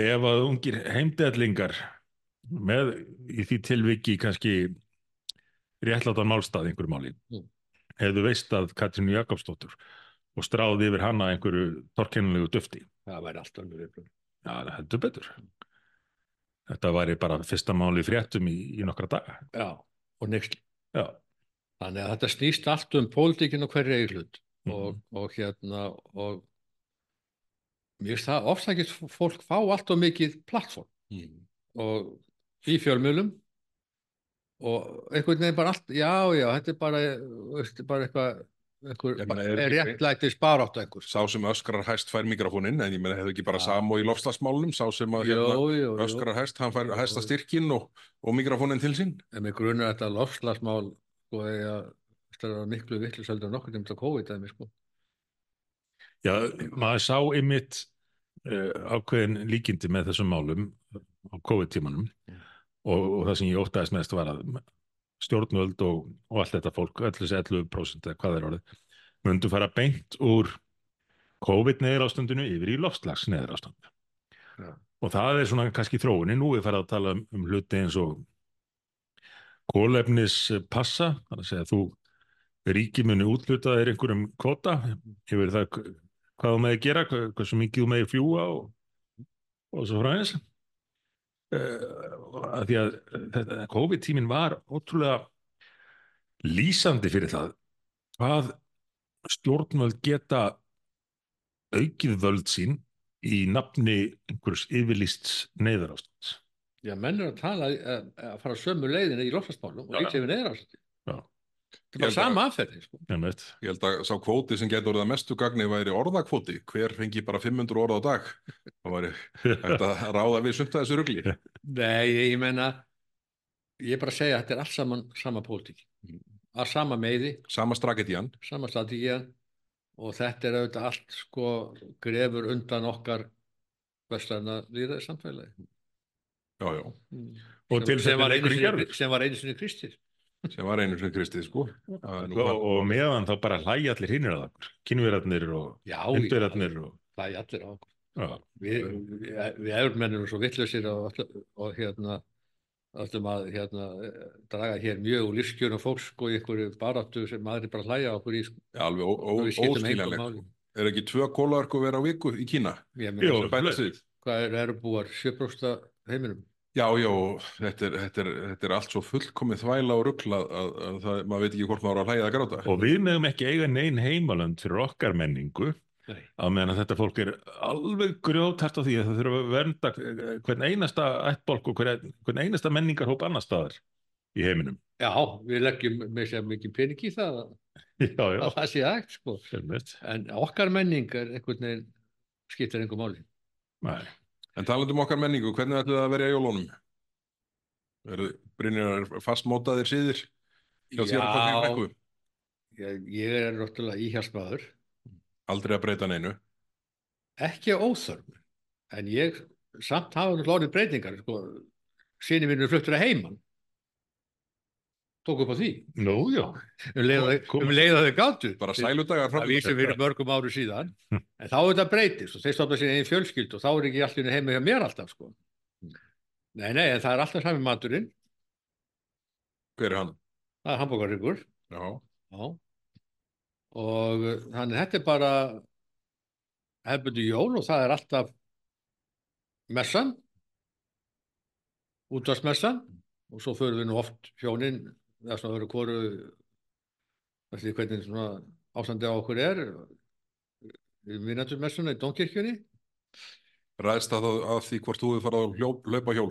ef að ungir heimdellingar með í því tilviki kannski réttlátan málstað einhverju máli, Mm. Hefðu veist að Katrínu Jakobsdóttur og stráði yfir hana einhverju torkennulegu dufti. Það væri allt önnur viðbrögð. Já, það heldur betur. Þetta væri bara fyrsta máli fréttum í, í nokkra daga. Já, og nexl. Já, Þannig að þetta snýst allt um pólitíkin og hverju eigi hlut Mhm. og, og hérna og mér finnst það ofsækist fólk fá allt og mikið plattform Mm. og í fjölmjölum og einhvern veginn bara allt, já, já, þetta er bara, þetta er bara eitthvað, einhver, meina, er er réttlættis barátt einhvers. Sá sem öskrar hæst fær mikrofónin, en ég meina hefur ekki bara Já. sam og í lofslagsmálunum, sá sem að Jú, hérna, jú. öskrar hæst, hann fær hæsta styrkin og, og mikrofónin til sín. En mér grunar þetta lofslagsmál, sko, eða, þetta er miklu vittlisöldur en nokkur tíma til COVID-dæmi, sko. Já, maður sá ymitt uh, ákveðin líkindi með þessum málum á COVID-tímanum Mm. Og, og það sem ég óttaðist mest var að stjórnvöld og, og allt þetta fólk, þessi 11% eða hvað er orðið, myndu fara beint úr COVID neður yfir í loftslags neður ástand. Já. Og það er svona kannski þróunin, nú er farið að tala um, um hluti eins og kólefnis passa, þannig að segja að þú ríki muni útluta þér einhverjum kvota yfir það hv- hvað þú með að gera, hva- hversu mikið þú með að fljúa og, og svo frá uh, að því að COVID-tímin var ótrúlega lýsandi fyrir það hvað stjórnvöld geta aukið völd sín í nafni einhvers yfirlýsts neyðarástands Já, menn er að tala, að, að fara sömu leiðina í lofslagsmálum og lítið við neðrásandi. Já. Þetta er bara sama aðferði, sko. Ég held að sá kvóti sem getur orðið að mestu gagni væri orðakvóti. Hver fengi bara 500 orð á dag? Það væri hægt að ráða við sumt að þessu rugli. Nei, ég, ég menna, ég er bara að segja að þetta er allt saman sama pólitík. Að sama meiði, Sama strategian. sama strategían og þetta er auðvitað allt, sko, grefur undan okkar vestlæna líðaði samfélagi. Já, já. Og til þess sem, sem var einu sinni kristir. Sem var einu sem kristið sko er nú og, og meðan þá bara hlæja allir hinnir að okkur, kynverarnir og og það er allir á okkur. Við, við, við erum svo vittlusir og, og hérna öllum að hérna, draga hér mjög úr lífskjörnum fólks sko, í einhverju baráttu sem aðrir bara hlæja á okkur í sko. Já, alveg ó- ó- Við skiptum engu óskiljanlegt máli. Er ekki tvö kólaörku vera á viku í Kína? Við? hvað er, eru búar 7% heiminum? Já, já, þetta er, þetta, er, þetta er allt svo fullkomið þvæla og ruggla að, að það, maður veit ekki hvort maður á að hlæja að gráta. og við meðum ekki eiga neinn heimalönd fyrir okkar menningu Nei. á meðan að þetta fólk er alveg grjótart á því að það þurfa að vernda eh, hvern einasta ættbólk og hvern, hvern einasta menningarhóp annar staðar í heiminum. Já, við leggjum með sér mikið pening í það að, Já, já, að það sé hægt sko. En okkar menning er einhvern veginn skiptir einhver máli. Nei. En talandi um okkar menningu, hvernig ætlu það að jólunum? Eru Brynjar fastmótaðir síðir hjá þér að fara í brekku? ég, ég er náttúrulega íhjálpsmaður, Aldrei að breyta neinu. ekki óþörf, en ég samt hafa náttúrulega orðið breytingar. Sko. Sýni mínu fluttur að heiman. Tók upp á því. Nú. Um leið að Kom- um gátu. Bara sæludagar Það vísum fyrir mörgum áru síðan. En þá er þetta breytist og þeir stofna sér einn fjölskyld og þá er ekki allir heima hjá mér alltaf sko. Nei, nei, en það er alltaf sami maturinn. Hver er hann? Það er hambúrgarryggur. Já, Já. Og uh, þannig þetta er bara hefbundi jól og það er alltaf messan, útvarsmessan og svo förum við nú oft hjónin, það er svona verið hvoru, sé hvernig svona ástandi á okkur er, við minnatumessuna í Dómkirkjunni. ræðst það að því hvort þú hefur farið að hlaupa hjól,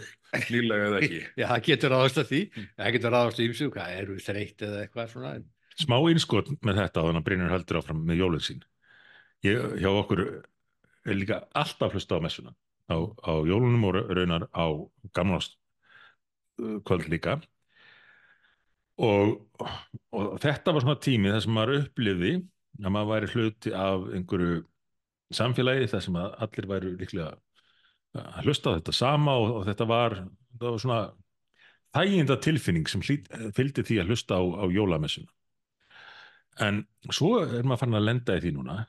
nýlega eða ekki. Já, það getur ráðast að því, það getur ráðast í ymsu, hvað eru þreytt eða eitthvað svona. Smá innskot með þetta þannig að Brynjar heldur áfram með jólið sín. Ég, hjá okkur er líka alltaf hlusta á messuna. Á, á jólunum og raunar á gamlast kvöld líka. Og, og þetta var svona tími þar sem maður upplifði að maður væri hluti af einhverju samfélagi þar sem allir væru líklega að hlusta á þetta sama og, og þetta var, var svona þæginda tilfinning sem hlýt, fylgdi því að hlusta á, á jólamessuna. En svo er maður farin að lenda í því núna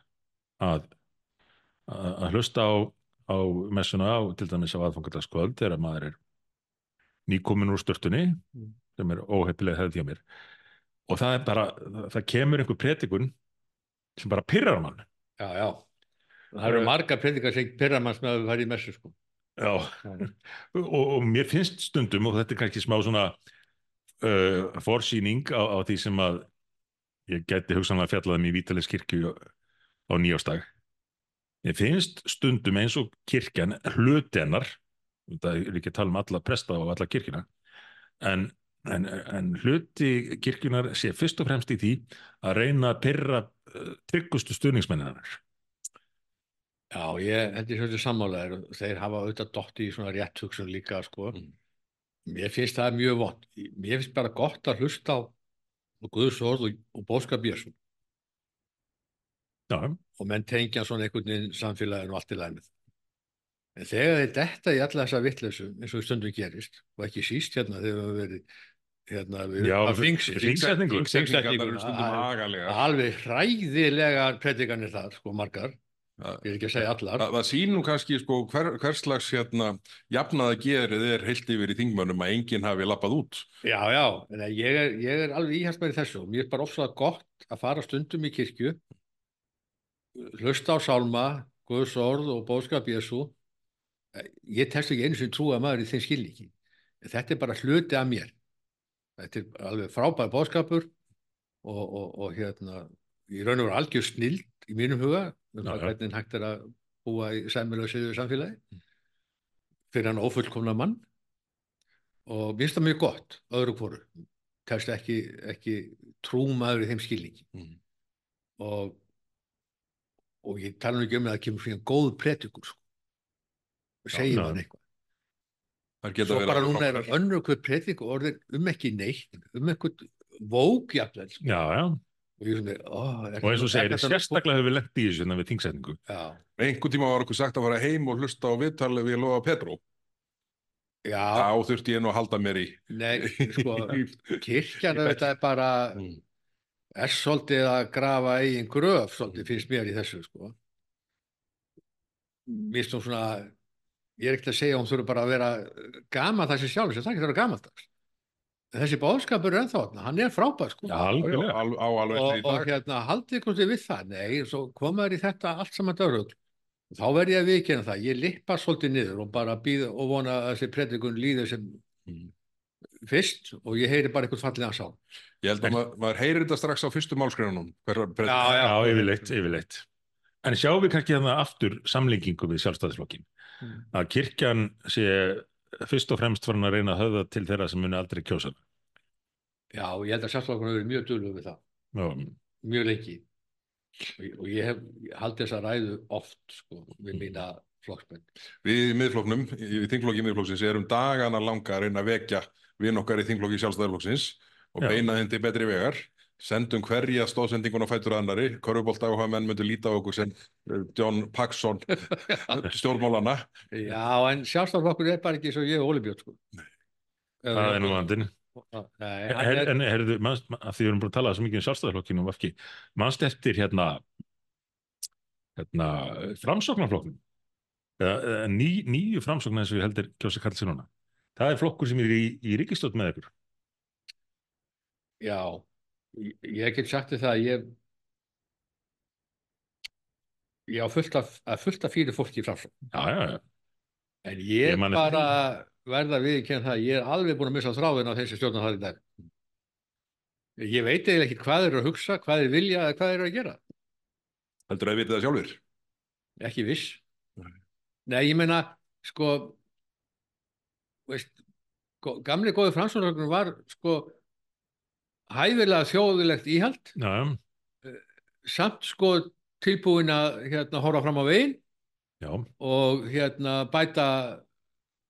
að, að, að hlusta á, á messuna á til dæmis á aðfangadagskvöld þegar maður er nýkomin úr störtunni Mm. Sem er óheppilega hefði hjá mér. Og það er bara, það, það kemur einhver pretikun sem bara pyrrar mann. Já, já. Það eru margar predikar sem pyrra manns með að við farið í messu sko. Já, og, og mér finnst stundum og þetta er kannski smá svona uh, forsýning á, á því sem að ég geti hugsanlega fjallað um í Vítalis kirkju á nýjástag Mér finnst stundum eins og kirkjan hluti hennar það er ekki að tala um alla presta og alla kirkjuna en, en, en hluti kirkjunar sé fyrst og fremst í því að reyna að pyrra uh, tryggustu stuðningsmenninar Já, ég held ég svolítið sammálaðir og þeir hafa auðvitað dotti í svona rétt hugsun líka sko. Mm. Mér finnst það mjög vond. Mér finnst bara gott að hlusta á Guðs orð og, og bóskap Jésu Já, og menn tengja svona einhvern veginn samfélaginu og allt í lænið. En þegar þeir detta í alla þessa vitleysu eins og stundum gerist og ekki síst hérna þegar við höfum verið hérna að að- agalega. alveg hræðilegar predikanir þar, sko, margar, ég er ekki að segja allar. það, sýnum kannski sko hver, hverslags hérna jafnaða gerið er heilt yfir í þingmönnum að enginn hafi lappað út. Já, já, en ég er, ég er alveg íhjálpar í þessu og mér er bara ofsað gott að fara stundum í kirkju, hlusta á sálma, Guðs orð og bóðskap Jésu. Ég tekst ekki einu sem trúa maður í þeim. En Þetta er bara hluti af mér. Þetta er alveg frábær bóðskapur og, og, og hérna, í raun og veru algjör snild í mínum huga, um já. hvernig hægt er að búa í sæmilöðu samfélagi fyrir hann ófullkomna mann og mér finnst það mjög gott öðru hvoru telst ekki, ekki trúmaður í þeim skilningi Mm. og og ég tala nú ekki um að það kemur fyrir góð pretikur sko. segir mann eitthvað svo verið bara núna er önnur pretik og orðin um ekki neitt um eitthvað vók jafnvel sko. já, já og ég svona, ó, er og eins og er segir, sérstaklega hefur við lent í þessu hérna við þingsetningu já, Einhvern tíma var okkur sagt að fara heim og hlusta á viðtalið við Lóa Petró. Já, þá þurfti ég nú að halda mér í nei, sko, kirkjan Í þetta er bara, Mm. er svolítið að grafa eigin gröf, svolítið finnst mér í þessu, sko. Mér finnst hún svona, ég er ekkert að segja að hún þurfa bara að vera gama þessi sjálf, sem það ekki þurfa gamaldags. Þessi bóðskapur er ennþá, hann er frábær, sko. Alveg og, eftir í og dag hérna haldið ykkur við það nei, svo komaður í þetta allt saman dörrugl þá verð ég að viðkynna það ég lippa svolítið niður og bara býð og vona að þessi predikun líður sem Mm. fyrst og ég heyri bara eitthvað fallið að sá ég held að maður, maður heyrir þetta strax á fyrstu hver, Já, já. Já, yfirleitt, yfirleitt. En sjáum við kannski þannig aftur samlengingu við sjálfstæðisflokkin. Mm. Að kirkjan sé fyrst og fremst farin að reyna að höfða til þeirra sem muni aldrei kjósa. já, ég held að sjálfslokkuna verið mjög dölur við það. Já, mjög lengi. Og, ég- hef haldið þessa ræðu oft sko, við mína flokksmenn. Við í miðfloknum, í þingflokki miðflokksins erum dagana langa að reyna að vekja vinn okkar í þingflokki sjálfstæðarflokksins og beina þeim til betri vegar sendum hverja stóðsendingun á fætur annari Körfubolta og menn myndu líta á okkur sem eh, John Paxson stjórnmálana já, en sjálfstæðarflokkur er bara ekki svo ég og Óli Björn sko. það er nú er, en herðu, því við erum bara að tala svo mikið um sjálfstæðarflokkinu og vafki, mannst eftir hérna, hérna framsóknarflokknum eða, eða ný, nýju framsóknar eins og ég heldur kjósa núna. Það er flokkur sem er í, í ríkistótt með ykkur. Já, ég, ég get sagt þér það að ég ég á fullt af, að fullt af fyrir fólki í framsókn. Já, já, já. en ég, Ég bara verða við ekki það að ég er alveg búin að missa þráðin á þessi stjórnar það í dag. Ég veit eiginlega ekki hvað þeir eru að hugsa hvað þeir vilja eða hvað þeir eru að gera. Heldur að þið vitið það sjálfur ekki viss. Nei. nei, ég meina sko veist, gamli góði framsóknarflokkurinn var sko hæfilega þjóðilegt íhald já, já. samt sko tilbúin að hérna horfa fram á veginn já. og hérna bæta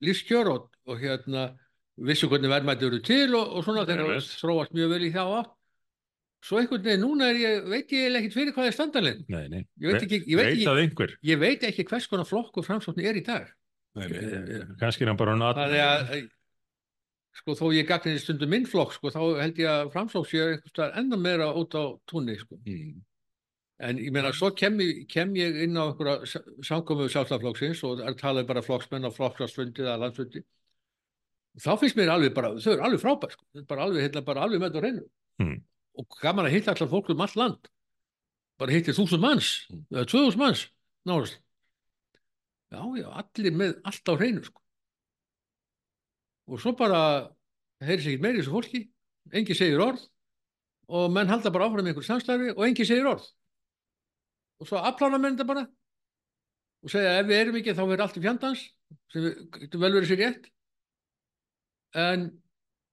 lífskjör og, og hérna vissu hvernig verðmætti eru til og, og svona þeir Einmitt. þróast mjög vel í þá átt svo einhvern veginn núna er ég veit ég ekkert fyrir hvað er nei. Ég veit ekki- ég veit að ég veit ekki hvers konar flokkur framsókn er í dag nei, nei. Eh, Kannski er hann bara hann þannig að eh, sko þó ég gagnir stundum minn flokk sko þá held ég að framsókn sé staðar enda meira út á túnni sko Mm. En ég meina, svo kem, kem ég inn á einhverja samkomu sjálfstæðarflokksins og er talað bara flokksmenn á flokksfundið eða landsfundi. Þá finnst mér alveg bara, þau eru alveg frábær, sko. Bara alveg, hérna, bara alveg með þetta reynu. Mm. Og gaman að hitta allar fólk um allt land. Bara hitti þúsund manns, Mm. eða tvöðúsund manns, náðast. Já, já, allir með allt á reynu, sko. Og svo bara, heyri sér ekki meiri þessu fólki, engi segir orð. Og menn halda bara áfram í einhver samstarfi og engi segir orð. Og svo afplána menn þetta bara og segja ef við erum ekki þá verður allt í fjandans sem við vel verið sér rétt en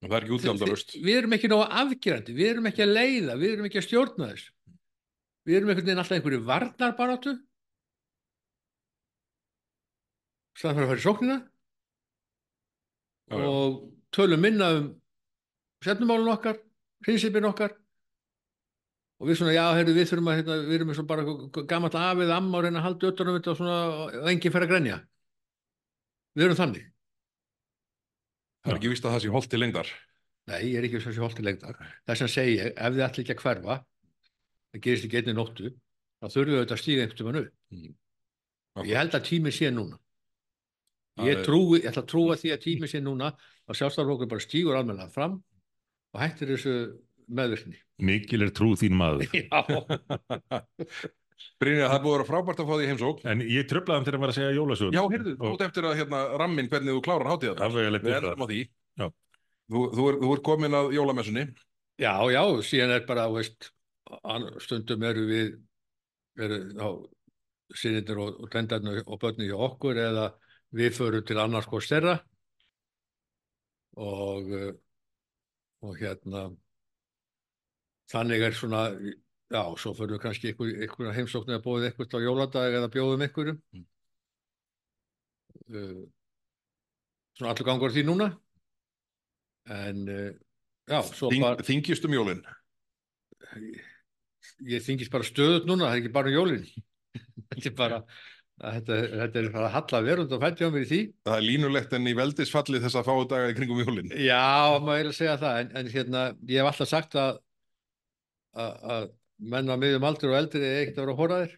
við, við erum ekki nógu afgerandi við erum ekki að leiða, við erum ekki að stjórna þess við erum einhvern veginn alltaf einhverju varnarbaráttu. Staðan fyrir að fara í sóknina Já, já. og tölum minna um setnumálun okkar, prinsipin okkar og við svona, já, heyrðu, við þurfum að, hérna, við erum eins og bara gammalt afið amma og reyna að halda utan um þetta og svona, og enginn fer að grenja. Við erum þannig. Það er ekki víst að það sé holdt til lengdar Nei, ég er ekki svo sér holti lengdar. Þess að segi ef þið ætli ekki að hverfa, það gerist ekki einni nóttu, þá þurfum við auðvitað að stíga einhvern veginn upp. Ég held að tími sé núna. Það Ég, trúi, ég ætla að trúa því að tími sé núna að sjálfstæðarflokkur bara stígur almennilega fram og hættir þessu meðvirkni. Mikil er trú þín maður. Já, Brynja, það búið að vera frábært að fá því heimsók En ég tröflaði hann til að vera að segja jólasögun. Já, heyrðu, þú út eftir að hérna rammin hvernig þú klárar hátíða Það var ég Við endum á því Já. Þú, þú, er, þú er komin að jólamessunni já, já, síðan er bara, veist, stundum eru við, eru þá sinnindir og, og tendarnir og börnir hjá okkur eða við förum til annars hvort stærra og, eh, og hérna, þannig er svona, já, svo förum við kannski ykkur, ykkur heimsóknir að bóðið eitthvað á jóladag eða bjóðum ykkurum. Mm. Uh, svona allur gangur því núna. En, uh, já, svo Þing, bara, Þingjust um jólin ég þingist bara stöðut núna, það er ekki bara um jólin. Þetta er bara, þetta, þetta er bara að halla verund og fætti á mér í því. Það er línulegt en í veldisfalli þess að fáu daga í kringum jólin. Já, má ég að segja það, en, en hérna, ég hef alltaf sagt að, að, að menn á miðjum aldur og eldri er ekkert að vera hóraðir.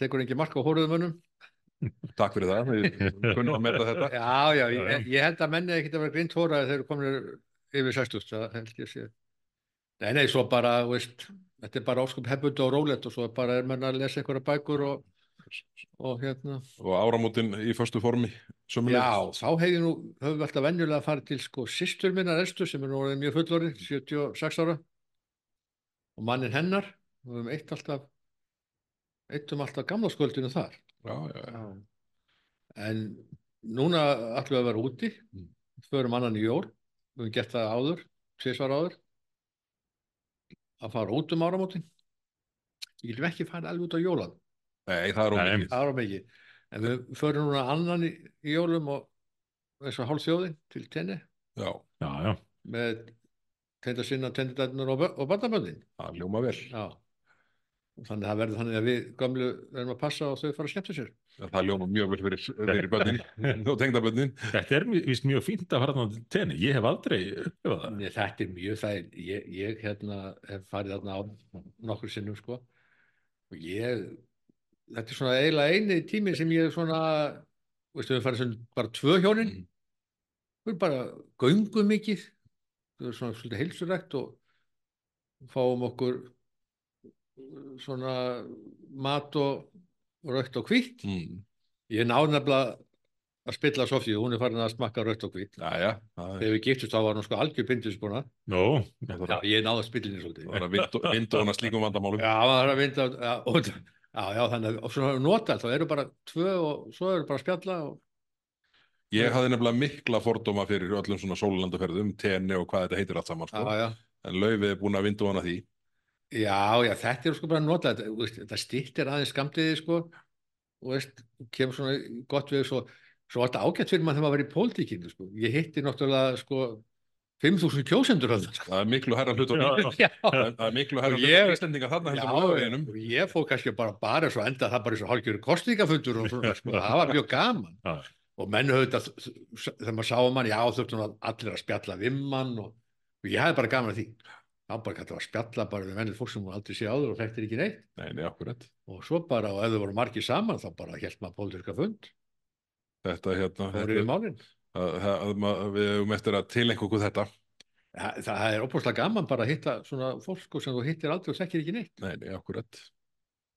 Tekur ekki mark á hóruðumönnum. Takk fyrir það, við kunnum að meta þetta. Já, já, ég, ég held að menni ekkert að vera grind hóraðir þegar komin yfir 60, það held ég sé. Nei, nei, svo bara, veist, þetta er bara óskup hefbund og rólegt og svo bara er menn að lesa einhverja bækur og, og hérna. Og áramótin í förstu formi, sömulegis. Já, þá hefði nú, höfum við alltaf venjulega að fara til sko sýstur minnar elstu sem er nú orðið mjög fullorinn, 76 ára og mannin hennar, við höfum eitt alltaf, eittum alltaf gamla sköldinu þar. Já, já, já. En núna ætlum við að vera úti, Mm. förum annan í jól, við höfum gert það áður, tvisvar áður, að fara út um áramótin. Ég getum ekki farið alveg út á jólan, Nei, það er ómikið. það er mikið. En við förum núna annan í, í jólum og eins og hálf þjóðin til tenni Já, Já, já. með tenda sinna, tendidætnur og, og bandaböndin. það ljóma vel. Já. Og þannig að það verður þannig að við gömlu verðum að passa og þau fara að skemmta sér. Það ljóma mjög vel fyrir, fyrir bönnin og tengdabönnin. Þetta er vist mjög fínt að fara þarna til tenni. Ég hef aldrei upplifað það. Nei, þetta er mjög það, ég, ég hérna hef farið þarna á nokkur sinnum sko og ég, þetta er svona eiginlega eini tími sem ég svona, veistu við svona bara tvö hjónin, Mm. við bara göngum mikið, við erum svona svolítið heilsurækt og fáum okkur uh, svona mat og raukt og hvitt. Mm. Ég náði nefnilega að spilla Sofíu, hún er farin að smakka raukt og hvitt. Þegar við giftust þá var hún sko algjör bindisbúna. Nó, Já, ég náði að spilla henni svolítið. það er að vindóna slíkum vandamálum. Já, það er að vinda og, já, já, þannig að og svona nota þá eru bara tvö og svo eru bara spjalla og Ég hafði nefnilega mikla fordóma fyrir öllum svona sólulandaferðum, tenni og hvað þetta heitir allt saman, sko. já, já, En laufið er búin að vindóna því. já, já, þetta er sko bara að nota þetta, þú veist, þetta stýttir aðeins skamtiði sko og veist, kemur svona gott við svo, svo þetta ágætt fyrir mann þegar maður var í pólitíkinu sko, ég hitti náttúrulega sko 5.000 kjósendur af það sko. Það er miklu herra hlut Já, og Já, það er miklu herra hlut ég- og Íslendinga þarna heldur á Já, og ég fór kannski bara bara svo enda það bara eins og hálfgjörur kostningafundur og svona, sko, það var mjög gaman. Já. og menn höfðu þetta þegar maður sá mann, já þurftum að allir að spjalla við mann og, og ég hafði bara gaman að því. Þá bara gæti að spjalla bara við mennið fólk sem hún aldrei sé áður og þekktir ekki neitt. Nei, nei, akkurat. og svo bara, og ef þau voru margir saman þá bara held maður pólitíska fund. Þetta, hérna, að, að, að, við hefum eftir að tilenga okkur þetta. það, það er opaslega gaman bara að hitta svona fólk sko, sem þú hittir aldrei og þekkir ekki neitt Nei, nei, akkurat.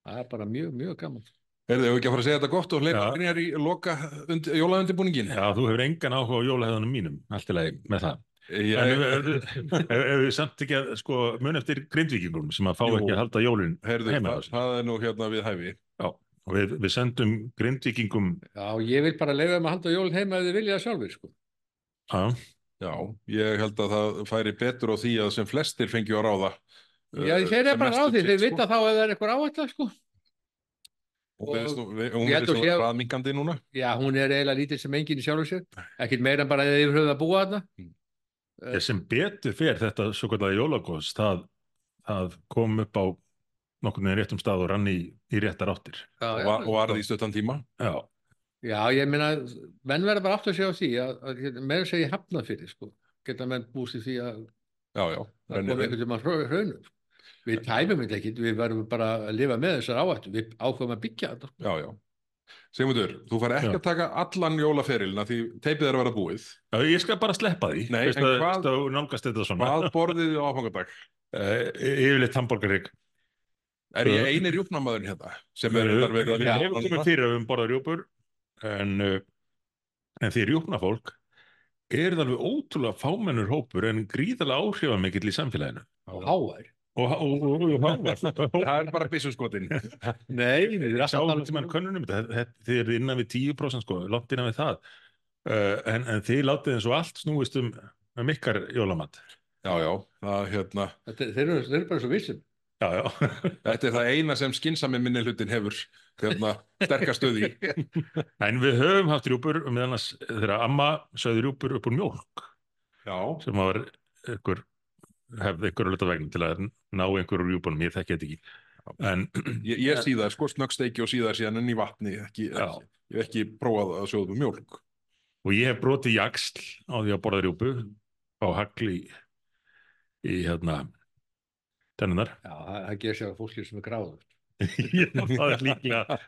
það er bara mjög, mjög gaman Erðu, hefur ekki að fara að segja þetta gott og hleypa Já. grínjar í loka und, jólaundibúningin? já, þú hefur engan áhuga á jólahæðunum mínum, allt í lagi með það. Ég, En ef ef- ef við samt ekki að sko mun eftir grindvíkingum sem að fá Jú. ekki að halda jólin heyrðu, heima á það, það er nú hérna við hæfi. Og við, við sendum grindvíkingum já, ég vil bara leiða þeim að halda jólin heima ef þið vilja sjálfur sko. á, Já, ég held að það færi betur á því að sem flestir fengju að ráða. já, uh, þeir eru bara á um sitt, þeir sko. vita þá ef það er eitthvað áhætta sko. Og og- hún er sé- hraðminkandi núna. já, hún er eiginlega lítið sem enginn í sjálfur sér ekkert meira en bara eða yfir höfðu að búa þarna ég sem betur fer þetta svo kallega jólagos það, það kom upp á nokkurnu réttum stað og rann í, í réttar áttir já, Og já, var, og varði í stöttan tíma. já, já, ég meina menn verða bara átt að segja á því að, að meira segja hafnað fyrir sko. geta menn búst í því að það kom einhvern hrau- hraunum við tæmum þetta ekki, við verðum bara að lifa með þessar áhættu, við ákveðum að byggja þetta sko. Já, já. Sigmundur, þú fær ekki Já. að taka allan jólaferilina því teipið er að vera búið. Já, ég skal bara sleppa því Nei, Veist en að- hvað- að Hvað borðið þið á áfangadag? uh, yfirleitt hambúrgarík Er ég eini rjúpnamaðurinn hérna? Sem er við þetta verið að við hefum komið fyrir að við höfum borðað rjúpur en, en því rjúpnafólk er það alveg ótrúlega fámennur hópur en gríðarlega áhrifamikill í samfélaginu. Háær og, og, og, og, og, og Það er bara byssuskotin. nei, erum sáum alltaf tímann könnunum þetta, þetta- þið eru innan við 10% sko, langt innan við það. Uh, en, en þið látið eins og allt snúist um, um ykkar jólamat. Já, já. Það, hérna, Þetta- þeir eru, þeir eru bara svo vissum já, já, þetta er það eina sem skynsami minni hlutin hefur. Hérna, sterkastöði. en við höfum haft rjúpur um annars þegar amma sögði rjúpur upp úr mjólk Já. sem var ykkur hefði ykkur að luta vegna til að ná einhverjum rjúpunum, ég þekki þetta ekki en Ég, ég síðar sko snöggsteiki og síðar síðan en í vatni, ekki, ekki, ég hef ekki prófað að sjóða um mjólk. og ég hef brotið jaksl á því að borða rjúpu á hagli í, í hérna tennunar Já, það, gerir sér að fólki sem er gráður. Já, það er líklega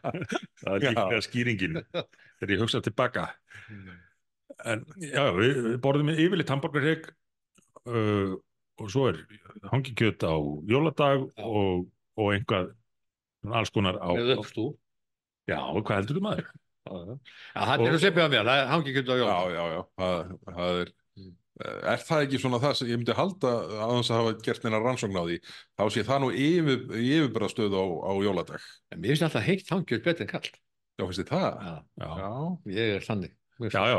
það er Já. líklega skýringin þegar ég hugsa tilbaka en já, við, við borðum yfirleitt hambúrgarhegg uh, og svo er hangikjöt á jóladag Já. og, og einhvað alls konar á Með uppstú. já, hvað heldur þú maður? Já, já. Já, það er svo sepið á mér, það er hangi kjöld á Já, jól. já, já, það, það er, Mm. Er það ekki svona það sem ég myndi halda að þess að hafa gert neina rannsókn á því, þá sé það nú yfir, yfirbræðstöð á, á jóladag. En mér finnst alltaf heitt hangi kjöld betur en kallt. Já, finnst þið það? Já, Já, Já, ég er þannig. Já, já,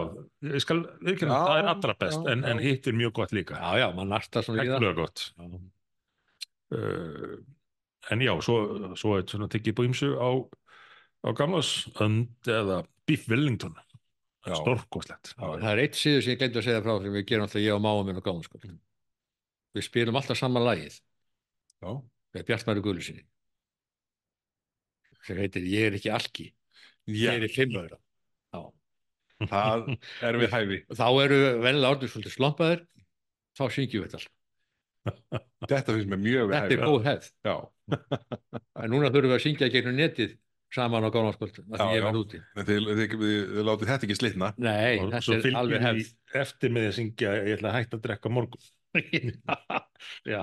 ég skal viðkynna, Já, það er allra best já, en, en hitt er mjög gott líka Já, já, maður nartar svona í það. Hægtulega gott Já. uh, en já, svo, svo er svona tekið på ýmsu á, á gamlas önd eða Beef Wellington. Stórkoslegt Það er eitt síður sem ég glemt að segja frá sem við gerum alltaf ég og máum minn og gáðum sko. Við spilum alltaf saman lagið með Bjartmæri Guðlusinni sem heitir Ég er ekki alki, já, ég er í fimmöðra. Það er við hæfi. Þá eru venlega orðið svolítið slompaðir, þá syngjum við þetta alltaf. Þetta finnst mér mjög við Þetta er hæfi. góð hefð. En núna þurfum við að syngja gegnum netið saman á gáðanskvöld, Já, já. þið, látið þetta ekki slitna. Nei, og þetta er alveg hefð. eftir með því að syngja ég ætla að hætta að drekka morgun Já,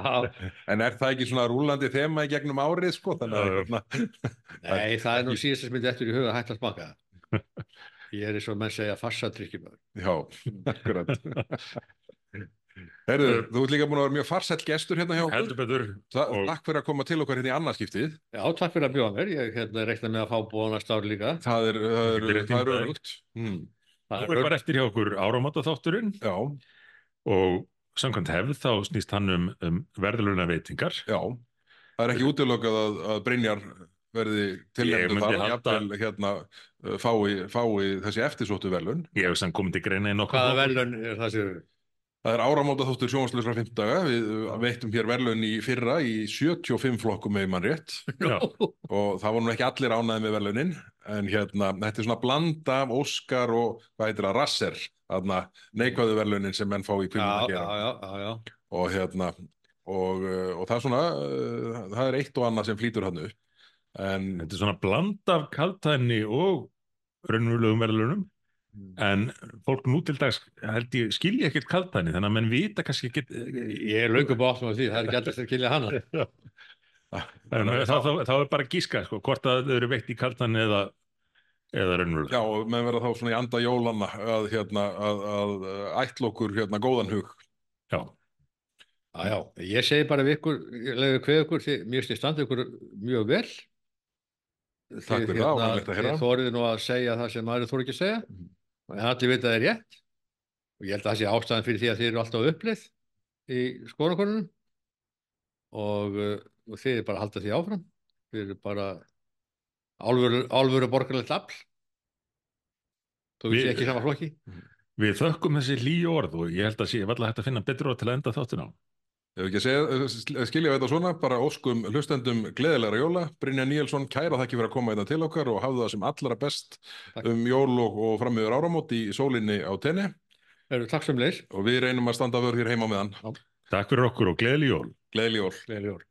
En er það ekki svona rúlandi þema í gegnum árið, sko? Þannig að, Já, já. hérna, nei, það er nú síðast sem myndi eftir í huga að hætta að smaka. Ég er eins og menn segja farsadrykkjumöður. já, akkurat. Herðu, þú ert líka búin að vera mjög farsæll gestur hérna hjá okkur. heldur betur Þa, og- Takk fyrir að koma til okkar hérna í annarskiptið. Já, takk fyrir að bjóða mér. Ég hérna, reikna með að fá bóðanast ár líka. Það er, er, Fyrir það er. Mm. Er bara eftir hjá okkur áramóta þátturinn Já, og samkvæmt hefð þá snýst hann um, um verðluna veitingar já. Það er ekki útilokað að, að Brynjar verði tilnefndu myndi þar, jafnvel hérna fái, fái þessi eftirsóttu velun. ég hef sem komið til greina í nokkuð Hvaða velun er það sem Það er áramóta þáttur sjónvarslusra 5 daga, við uh, veittum hér velun í fyrra í 75 flokkum með mann rétt. Og það voru nú ekki allir ánæði með velunin en hérna, þetta er svona blanda af Óskar og hvað heitir það, Rasser þarna neikvæðu velunin sem menn fá í kvinnum að gera. já, já, já. og hérna og, uh, og það er svona uh, það er eitt og annað sem flýtur hann upp en þetta er svona bland af kaltæni og raunverulegum verðlunum en fólk nú til dags held ég skilja ekkert kaltæni þannig að menn vita kannski ekkert Ég er löngum báttum af því, það er ekki alltaf að kilja hana. en þá, þá, þá er bara að gíska sko, hvort að þau eru veitt í kaltæni eða, eða raunverulega já, og menn verða þá svona í anda jólanna að hérna að, að, að ætla okkur hérna góðan hug Já, Já, já, ég segi bara við ykkur, leiði hvað ykkur, því, mér stið standa ykkur mjög vel. Takk fyrir það, ánægilegt að heyra. Þið þórið nú að segja það sem maður þóri ekki að segja. En allir veit að það er rétt. Og ég held að það sé ástæðan fyrir því að þið eru alltaf upplið í skorakonunum. Og, uh, og er bara halda því áfram. Þið eru bara álfuru borgarlegt afl. Þú Við- veist ekki sama flokki. við þökkum þessi hlýju orð og ég held að sé valla hægt að finna betur orð til að enda þáttin á Ef ekki að segja, skilja við þetta svona, bara óskum hlustendum gleðilegra jóla. Brynja Níelsson, kæra þakki fyrir að koma þetta til okkar og hafðu það sem allra best Takk. um jól og, og frammiður áramót í sólinni á tenni Eru takk sem leir. og við reynum að standa vörð hér heima með hann. Takk fyrir okkur og gleðileg jól Gleðileg jól. Gleðileg jól.